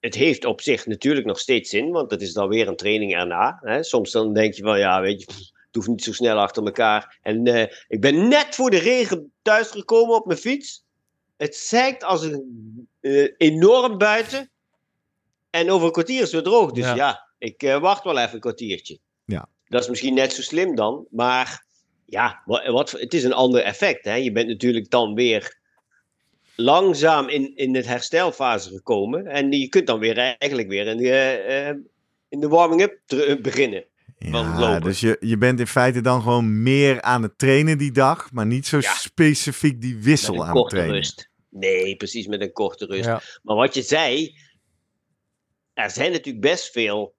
Het heeft op zich natuurlijk nog steeds zin, want het is dan weer een training erna. Hè? Soms dan denk je van, ja, weet je, pff, het hoeft niet zo snel achter elkaar. En eh, ik ben net voor de regen thuisgekomen op mijn fiets. Het zeikt als een eh, enorm buiten. En over een kwartier is het weer droog. Dus
Ja.
ja, ik eh, wacht wel even een kwartiertje.
Ja.
Dat is misschien net zo slim dan, maar ja, wat, wat, het is een ander effect. Hè? Je bent natuurlijk dan weer langzaam in, in het herstelfase gekomen. En je kunt dan weer eigenlijk weer in de, in de warming-up beginnen.
Ja,
lopen.
dus je, je bent in feite dan gewoon meer aan het trainen die dag. Maar niet zo
Ja.
specifiek die wissel
Met een
aan het
korte
trainen.
rust. Nee, precies met een korte rust.
Ja.
Maar wat je zei, er zijn natuurlijk best veel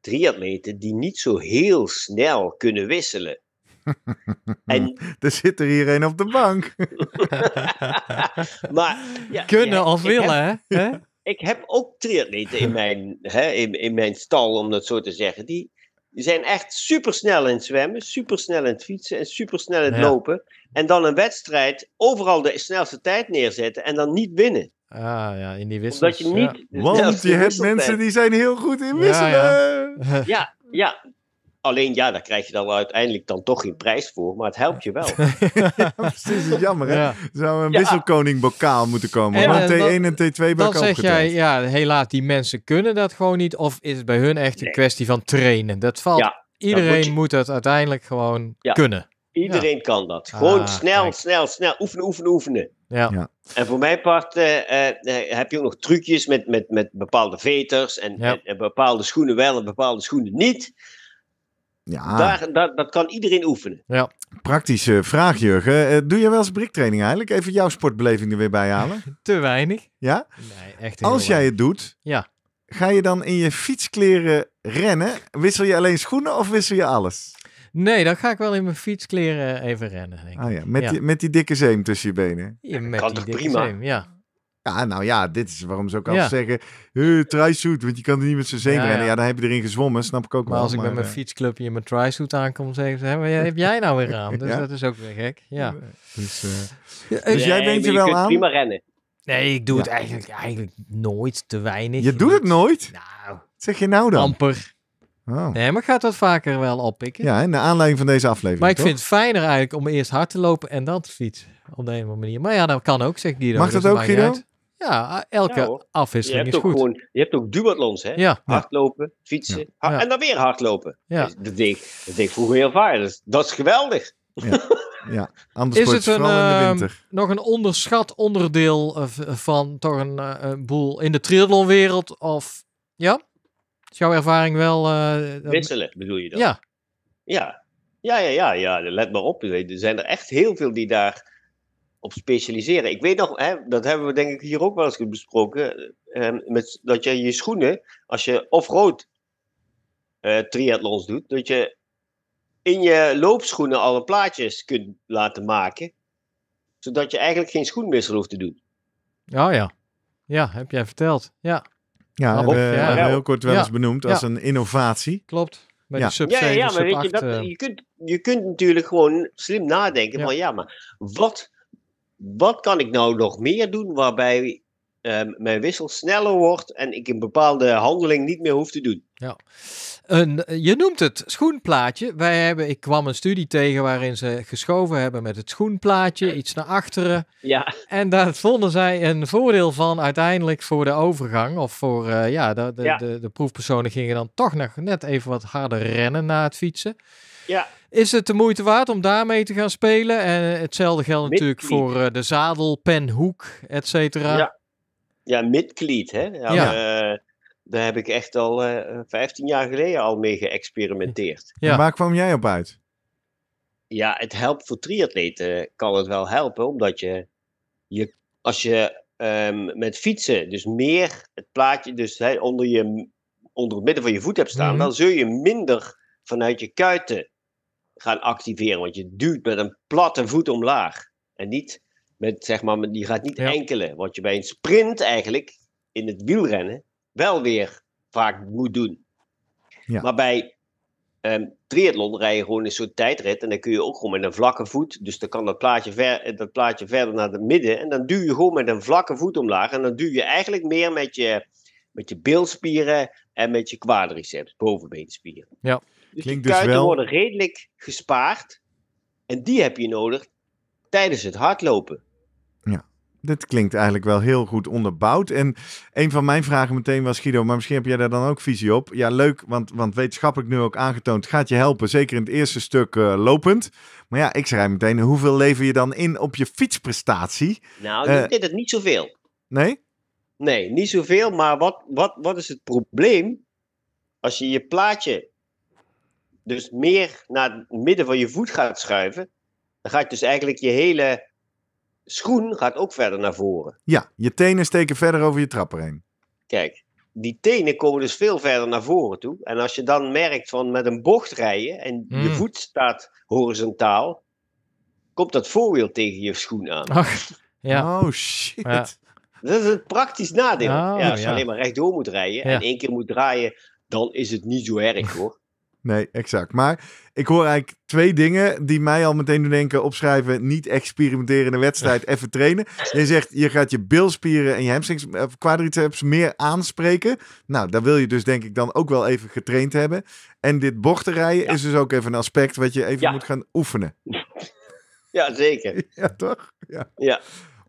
triatleten die niet zo heel snel kunnen wisselen. en,
Er zit er hier een op de bank.
maar, ja,
Kunnen
ja,
of willen, hè? Hè?
ik heb ook triatleten in mijn, hè, in, in mijn stal, om dat zo te zeggen. Die, die zijn echt supersnel in het zwemmen, supersnel in het fietsen en supersnel in het
Ja.
lopen. En dan een wedstrijd overal de snelste tijd neerzetten en dan niet winnen.
Ah ja, in die wissels.
Omdat je niet.
Want je hebt mensen die zijn heel goed in
Ja,
wisselen.
ja.
Ja, ja. Alleen ja, daar krijg je dan uiteindelijk dan toch geen prijs voor, maar het helpt je wel.
Ja, precies, is jammer hè.
Ja.
Er zou een
Ja.
wisselkoning bokaal moeten komen.
En,
hoor.
eh,
Een T1 en T2 bij
Dan zeg jij, ja, helaas, die mensen kunnen dat gewoon niet. Of is het bij hun echt een
Nee.
kwestie van trainen? Dat valt.
Ja,
Iedereen
moet je-
moet het uiteindelijk gewoon
Ja.
kunnen.
Iedereen kan dat. Gewoon
Ah,
snel,
kijk.
snel, snel. Oefenen, oefenen, oefenen.
Ja.
Ja.
En voor mijn part eh, eh, eh, heb je ook nog trucjes met, met, met bepaalde veters en,
Ja.
en, en bepaalde schoenen wel en bepaalde schoenen niet.
Ja,
Daar, dat, dat kan iedereen oefenen.
praktische vraag Jurgen. Eh, doe je wel eens briktraining eigenlijk? Even jouw sportbeleving er weer bij halen.
Te weinig.
Ja?
Nee, echt
Als jij het doet,
Ja.
ga je dan in je fietskleren rennen? Wissel je alleen schoenen of wissel je alles?
Nee, dan ga ik wel in mijn fietskleren even rennen. Denk ik.
Ah ja, met,
Ja.
Die, met die dikke zeem tussen je benen.
Ja, met
kan
die
toch
dikke
prima?
zeem, Ja.
Ja, nou ja, dit is waarom ze ook
Ja.
altijd zeggen, uh, trysuit, want je kan er niet met zijn zeem
Ja,
rennen.
ja.
Ja, dan heb je erin gezwommen, snap ik ook
Maar
wel.
als ik met mijn
eh,
fietsclubje in mijn tri-suit aankom, zeggen ze, "Hé, wat heb jij nou weer aan? Dus
Ja.
dat is ook weer gek. Ja.
Dus, eh,
Ja,
Dus
eh,
jij bent je wel aan?
prima rennen.
Nee, ik doe
Ja.
het eigenlijk, eigenlijk nooit te weinig.
je doet het nooit?
Nou,
Wat zeg je nou dan?
amper.
Oh.
Nee, maar ik ga het wat vaker wel oppikken.
Ja, in de aanleiding van deze aflevering.
maar ik
toch?
vind het fijner eigenlijk om eerst hard te lopen en dan te fietsen. Op de een of andere manier. Maar ja, dat kan ook, zegt Guido.
Mag
dus
dat ook, Guido?
uit. Ja, elke
Ja,
afwisseling is
ook
goed.
gewoon, je hebt ook duathlons, hè?
Ja,
Hardlopen, fietsen en dan weer hardlopen.
Ja.
Dus Dat, deed, ik- dat deed vroeger heel vaak. Dat is, dat is geweldig.
Ja, anders
Is het een,
vooral in de
ehm,
winter.
nog een onderschat onderdeel eh, van toch een, eh, een boel in de triathlonwereld? Of ja? Is jouw ervaring wel... eh,
Wisselen bedoel je dan?
ja,
Ja, ja, ja, ja, ja. let maar op. Er zijn er echt heel veel die daar op specialiseren. Ik weet nog, hè, dat hebben we denk ik hier ook wel eens besproken, eh, met, dat je je schoenen, als je off-road eh, triathlons doet, dat je in je loopschoenen alle plaatjes kunt laten maken, zodat je eigenlijk geen schoenwissel hoeft te doen.
oh ja. Ja, heb jij verteld. Ja,
Ja, hebben we
ja.
hebben we heel kort wel
Ja.
eens benoemd als een innovatie.
klopt. Bij
Ja.
sub
Ja, ja,
7,
ja maar
sub
weet je,
8,
dat,
eh,
je, kunt, je kunt natuurlijk gewoon slim nadenken
Ja.
van ja, maar wat, wat kan ik nou nog meer doen waarbij ehm, mijn wissel sneller wordt en ik een bepaalde handeling niet meer hoef te doen.
Een, je noemt het schoenplaatje. Wij hebben, ik kwam een studie tegen waarin ze geschoven hebben met het schoenplaatje, iets naar achteren.
Ja,
En daar vonden zij een voordeel van uiteindelijk voor de overgang. Of voor, eh, ja, de, de,
Ja.
De, de proefpersonen gingen dan toch nog net even wat harder rennen na het fietsen.
Ja,
Is het de moeite waard om daarmee te gaan spelen? En hetzelfde geldt natuurlijk voor eh, de zadel, pen, hoek, et cetera.
Ja. ja midcleat, hè. Ja,
Ja.
eh, daar heb ik echt al eh 15 jaar geleden al mee geëxperimenteerd.
Ja.
En waar kwam jij op uit?
Ja, het helpt voor triatleten, kan het wel helpen, omdat je, je als je ehm, met fietsen dus meer het plaatje dus hè, onder, je, onder het midden van je voet hebt staan,
Mhm.
dan zul je minder vanuit je kuiten gaan activeren, want je duwt met een platte voet omlaag en niet met zeg maar, je gaat niet
Ja.
enkelen, wat je bij een sprint eigenlijk in het wielrennen wel weer vaak moet doen.
Ja.
Maar bij Ehm triathlon rij je gewoon een soort tijdrit en dan kun je ook gewoon met een vlakke voet. Dus dan kan dat plaatje, ver, dat plaatje verder naar het midden en dan duw je gewoon met een vlakke voet omlaag. En dan duw je eigenlijk meer met je, met je bilspieren en met je quadriceps, bovenbeenspieren.
Ja.
Dus
Klinkt
die
dus
kuiten
wel-
worden redelijk gespaard en die heb je nodig tijdens het hardlopen.
Dit klinkt eigenlijk wel heel goed onderbouwd. En een van mijn vragen meteen was, Guido, maar misschien heb jij daar dan ook visie op. Ja, leuk, want, want wetenschappelijk nu ook aangetoond, gaat je helpen. Zeker in het eerste stuk eh, lopend. Maar ja, ik schrijf meteen, hoeveel lever je dan in op je fietsprestatie?
Nou,
Eh.
deed het niet zoveel.
Nee?
Nee, niet zoveel. Maar wat, wat, wat is het probleem? Als je je plaatje dus meer naar het midden van je voet gaat schuiven, dan gaat dus eigenlijk je hele schoen gaat ook verder naar voren.
Ja, je tenen steken verder over je trapper heen.
Kijk, die tenen komen dus veel verder naar voren toe. En als je dan merkt van met een bocht rijden en je
Mm.
voet staat horizontaal, komt dat voorwiel tegen je schoen aan.
Ach, ja.
Oh, shit.
Ja.
Dat is het praktisch nadeel.
Oh,
ja, als je
ja.
alleen maar rechtdoor moet rijden
Ja.
en één keer moet draaien, dan is het niet zo erg hoor.
Nee, exact. Maar ik hoor eigenlijk twee dingen die mij al meteen doen denken: opschrijven, niet experimenteren in de wedstrijd, even trainen. Je zegt je gaat je bilspieren en je hamstrings, eh, quadriceps meer aanspreken. Nou, daar wil je dus denk ik dan ook wel even getraind hebben. En dit bochtenrijden
Ja.
is dus ook even een aspect wat je even
Ja.
moet gaan oefenen.
Ja, zeker.
Ja, toch? Ja.
Ja.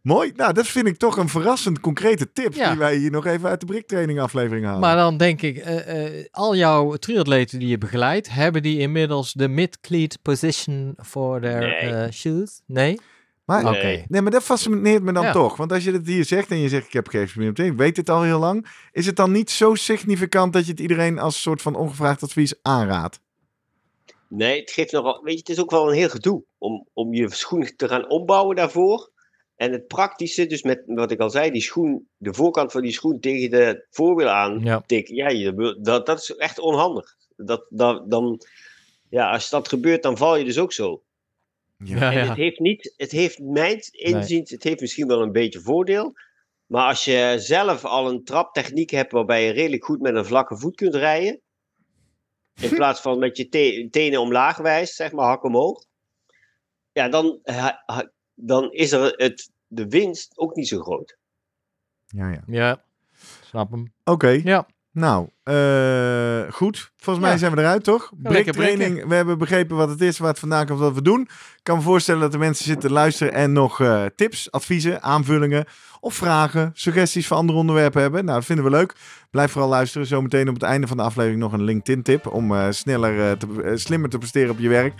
Mooi. Nou, dat vind ik toch een verrassend concrete tip
Ja.
die wij hier nog even uit de briktraining aflevering halen.
Maar dan denk ik, eh, eh, al jouw triatleten die je begeleidt, hebben die inmiddels de mid-cleat position voor their
Nee.
eh, shoes? Nee?
Maar-
Oké.
Nee.
Nee, maar dat fascineert me dan
Ja.
toch. Want als je het hier zegt en je zegt ik heb geëxperimenteerd, ik weet het al heel lang. Is het dan niet zo significant dat je het iedereen als soort van ongevraagd advies aanraadt?
Nee, het geeft nogal. Weet je, het is ook wel een heel gedoe om, om je schoen te gaan ombouwen daarvoor. En het praktische, dus met wat ik al zei, die schoen, de voorkant van die schoen tegen de voorwiel aan
Ja.
tikken. Ja, dat, dat is echt onhandig. Dat, dat, dan, ja, als dat gebeurt, dan val je dus ook zo.
Ja,
En
ja.
het heeft niet, het heeft mijn inziens, het heeft misschien wel een beetje voordeel. Maar als je zelf al een traptechniek hebt waarbij je redelijk goed met een vlakke voet kunt rijden. In plaats van met je te- tenen omlaag wijst, zeg maar, hak omhoog. Ja, dan, dan is er het, de winst ook niet zo groot.
Ja, ja.
Ja, snap hem.
Oké,
Ja,
nou, eh, goed. Volgens mij zijn we eruit, toch?
lekker
Briktraining, we hebben begrepen wat het is, waar het vandaan komt, wat we doen. Ik kan me voorstellen dat er mensen zitten luisteren en nog eh, tips, adviezen, aanvullingen of vragen, suggesties voor andere onderwerpen hebben. Nou, dat vinden we leuk. Blijf vooral luisteren. Zometeen op het einde van de aflevering nog een LinkedIn-tip om eh, sneller, te, slimmer te presteren op je werk.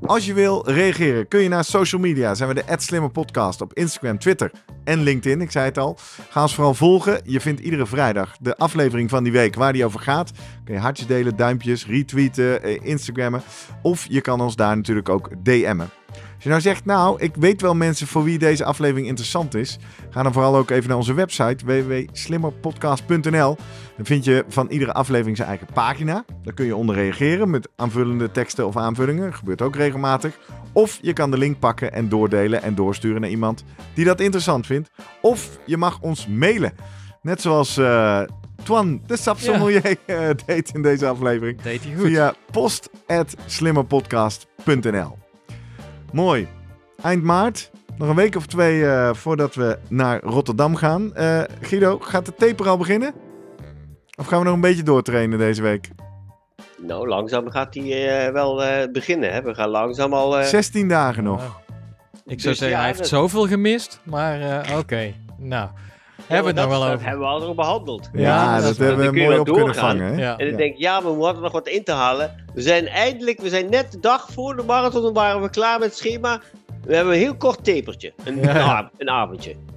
Als je wil reageren, kun je naar social media. Zijn we de Slimmer Podcast op Instagram, Twitter en LinkedIn. Ik zei het al. Ga ons vooral volgen. Je vindt iedere vrijdag de aflevering van die week waar die over gaat. Kun je hartjes delen, duimpjes, retweeten, eh, Instagrammen. Of je kan ons daar natuurlijk ook DM'en. Als je nou zegt, nou, ik weet wel mensen voor wie deze aflevering interessant is. Ga dan vooral ook even naar onze website www.slimmerpodcast.nl. Dan vind je van iedere aflevering zijn eigen pagina. Daar kun je onder reageren met aanvullende teksten of aanvullingen. Dat gebeurt ook regelmatig. Of je kan de link pakken en doordelen en doorsturen naar iemand die dat interessant vindt. Of je mag ons mailen. Net zoals eh Twan, de sapsommelier, eh, deed in deze aflevering.
deed hij goed.
Via post.slimmerpodcast.nl Mooi. Eind maart. Nog een week of twee eh, voordat we naar Rotterdam gaan. Eh, Guido, gaat de taper al beginnen? Of gaan we nog een beetje doortrainen deze week?
Nou, langzaam gaat hij eh, wel eh, beginnen. Hè? We gaan langzaam al... eh,
16 dagen nog.
Oh. Ik
Dus
zou zeggen,
ja,
hij heeft
dat-
zoveel gemist. Maar eh, oké, nou. Hebben we het
dat,
nog wel
dat
over.
hebben we al behandeld.
Ja,
Ja,
dat,
dat-
hebben we mooi op kunnen
doorgaan.
vangen. Hè?
Ja.
En
Ja.
ik denk, ja, we moeten nog wat in te halen. We zijn eindelijk, we zijn net de dag voor de marathon, waren we klaar met het schema. We hebben een heel kort tapertje. Een,
Ja.
een, av-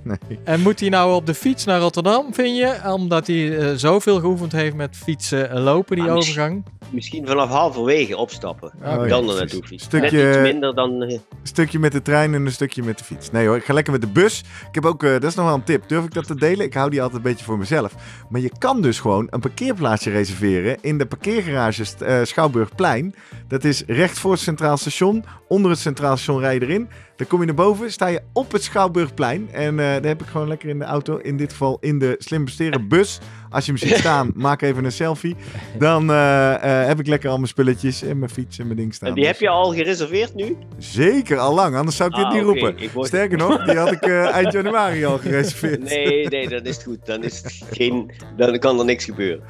En moet hij nou op de fiets naar Rotterdam, vind je? Omdat hij eh, zoveel geoefend heeft met fietsen en lopen, die
Ah, misschien-
overgang.
Misschien vanaf halverwege opstappen.
Oh, ja,
dan er
precies.
naartoe fietsen.
Stukje-
Net iets minder dan... eh,
Een stukje met de trein en een stukje met de fiets. Nee hoor, ik ga lekker met de bus. Ik heb ook, eh, dat is nog wel een tip. Durf ik dat te delen? Ik hou die altijd een beetje voor mezelf. Maar je kan dus gewoon een parkeerplaatsje reserveren in de parkeergarage Schouwburgplein. Dat is recht voor het Centraal Station. Onder het Centraal Station rij je erin. Dan kom je naar boven, sta je op het Schouwburgplein. En eh daar heb ik gewoon lekker in de auto, in dit geval in de slim besteren bus. Als je hem ziet staan, maak even een selfie. Dan eh, eh, heb ik lekker al mijn spulletjes en mijn fiets en mijn ding staan.
en die heb
Dus-
je al gereserveerd nu?
Zeker, al lang. Anders zou ik dit
Ah,
niet roepen.
Word-
Sterker nog, die had ik eind januari al gereserveerd.
Nee, nee, dan is het goed. Dan, is het geen, dan kan er niks gebeuren.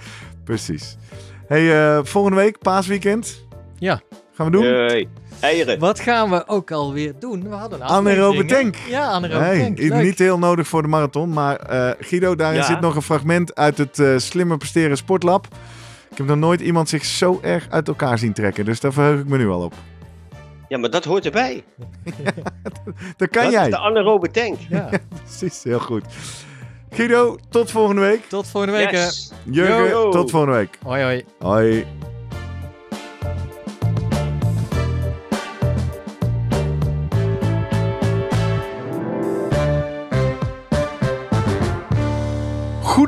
Precies. Hey, eh, volgende week, paasweekend.
Ja.
Gaan we doen?
Nee. Eieren.
Wat gaan we ook alweer doen? We hadden een
Anaerobe tank.
Ja, anaerobe
Nee,
tank.
i-
Leuk.
niet heel nodig voor de marathon. Maar eh, Guido, daarin
Ja.
zit nog een fragment uit het eh, Slimmer Presteren Sportlab. Ik heb nog nooit iemand zich zo erg uit elkaar zien trekken. Dus daar verheug ik me nu al op.
Ja, maar dat hoort erbij.
Dat kan
dat
jij.
is de anaerobe tank.
Ja.
Precies, heel goed. Guido, tot volgende week.
Tot volgende week.
Yes.
Jurgen,
Yo.
tot volgende week.
Hoi hoi.
Hoi.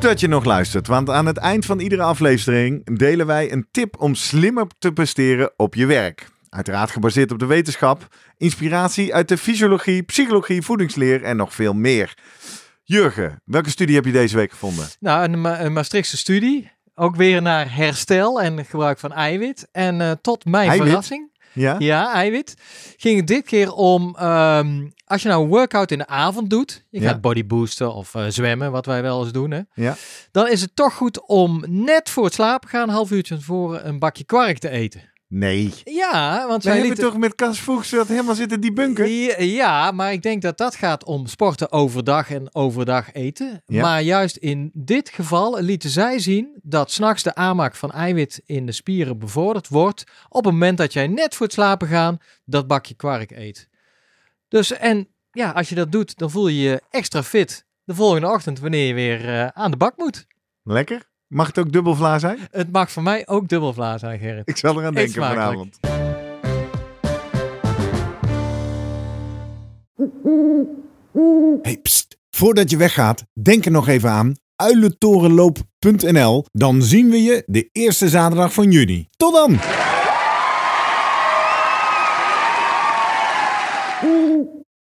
Dat je nog luistert, want aan het eind van iedere aflevering delen wij een tip om slimmer te presteren op je werk. Uiteraard gebaseerd op de wetenschap, inspiratie uit de fysiologie, psychologie, voedingsleer en nog veel meer. Jurgen, welke studie heb je deze week gevonden?
Nou, een, Ma- een Maastrichtse studie. Ook weer naar herstel en gebruik van eiwit. En eh, tot mijn
Eiwit?
verrassing,
Ja?
ja, eiwit, ging het dit keer om ehm, als je nou een workout in de avond doet, je
Ja.
gaat bodyboosten of eh, zwemmen, wat wij wel eens doen, hè,
Ja.
dan is het toch goed om net voor het slapen gaan, een half uurtje voor een bakje kwark te eten.
Nee.
Ja, want
wij hebben
lieten...
toch met Cas Voegs dat helemaal zitten debunken?
Ja, ja, maar ik denk dat dat gaat om sporten overdag en overdag eten.
Ja.
Maar juist in dit geval lieten zij zien dat s'nachts de aanmaak van eiwit in de spieren bevorderd wordt op het moment dat jij net voor het slapen gaan dat bakje kwark eet. Dus en ja, als je dat doet, dan voel je je extra fit de volgende ochtend wanneer je weer eh, aan de bak moet.
Lekker. Mag het ook dubbel vla zijn?
Het mag voor mij ook dubbel vla zijn, Gerrit.
Ik zal eraan denken vanavond. Hey, pst. Voordat je weggaat, denk er nog even aan uilentorenloop.nl. Dan zien we je de eerste zaterdag van juni. Tot dan!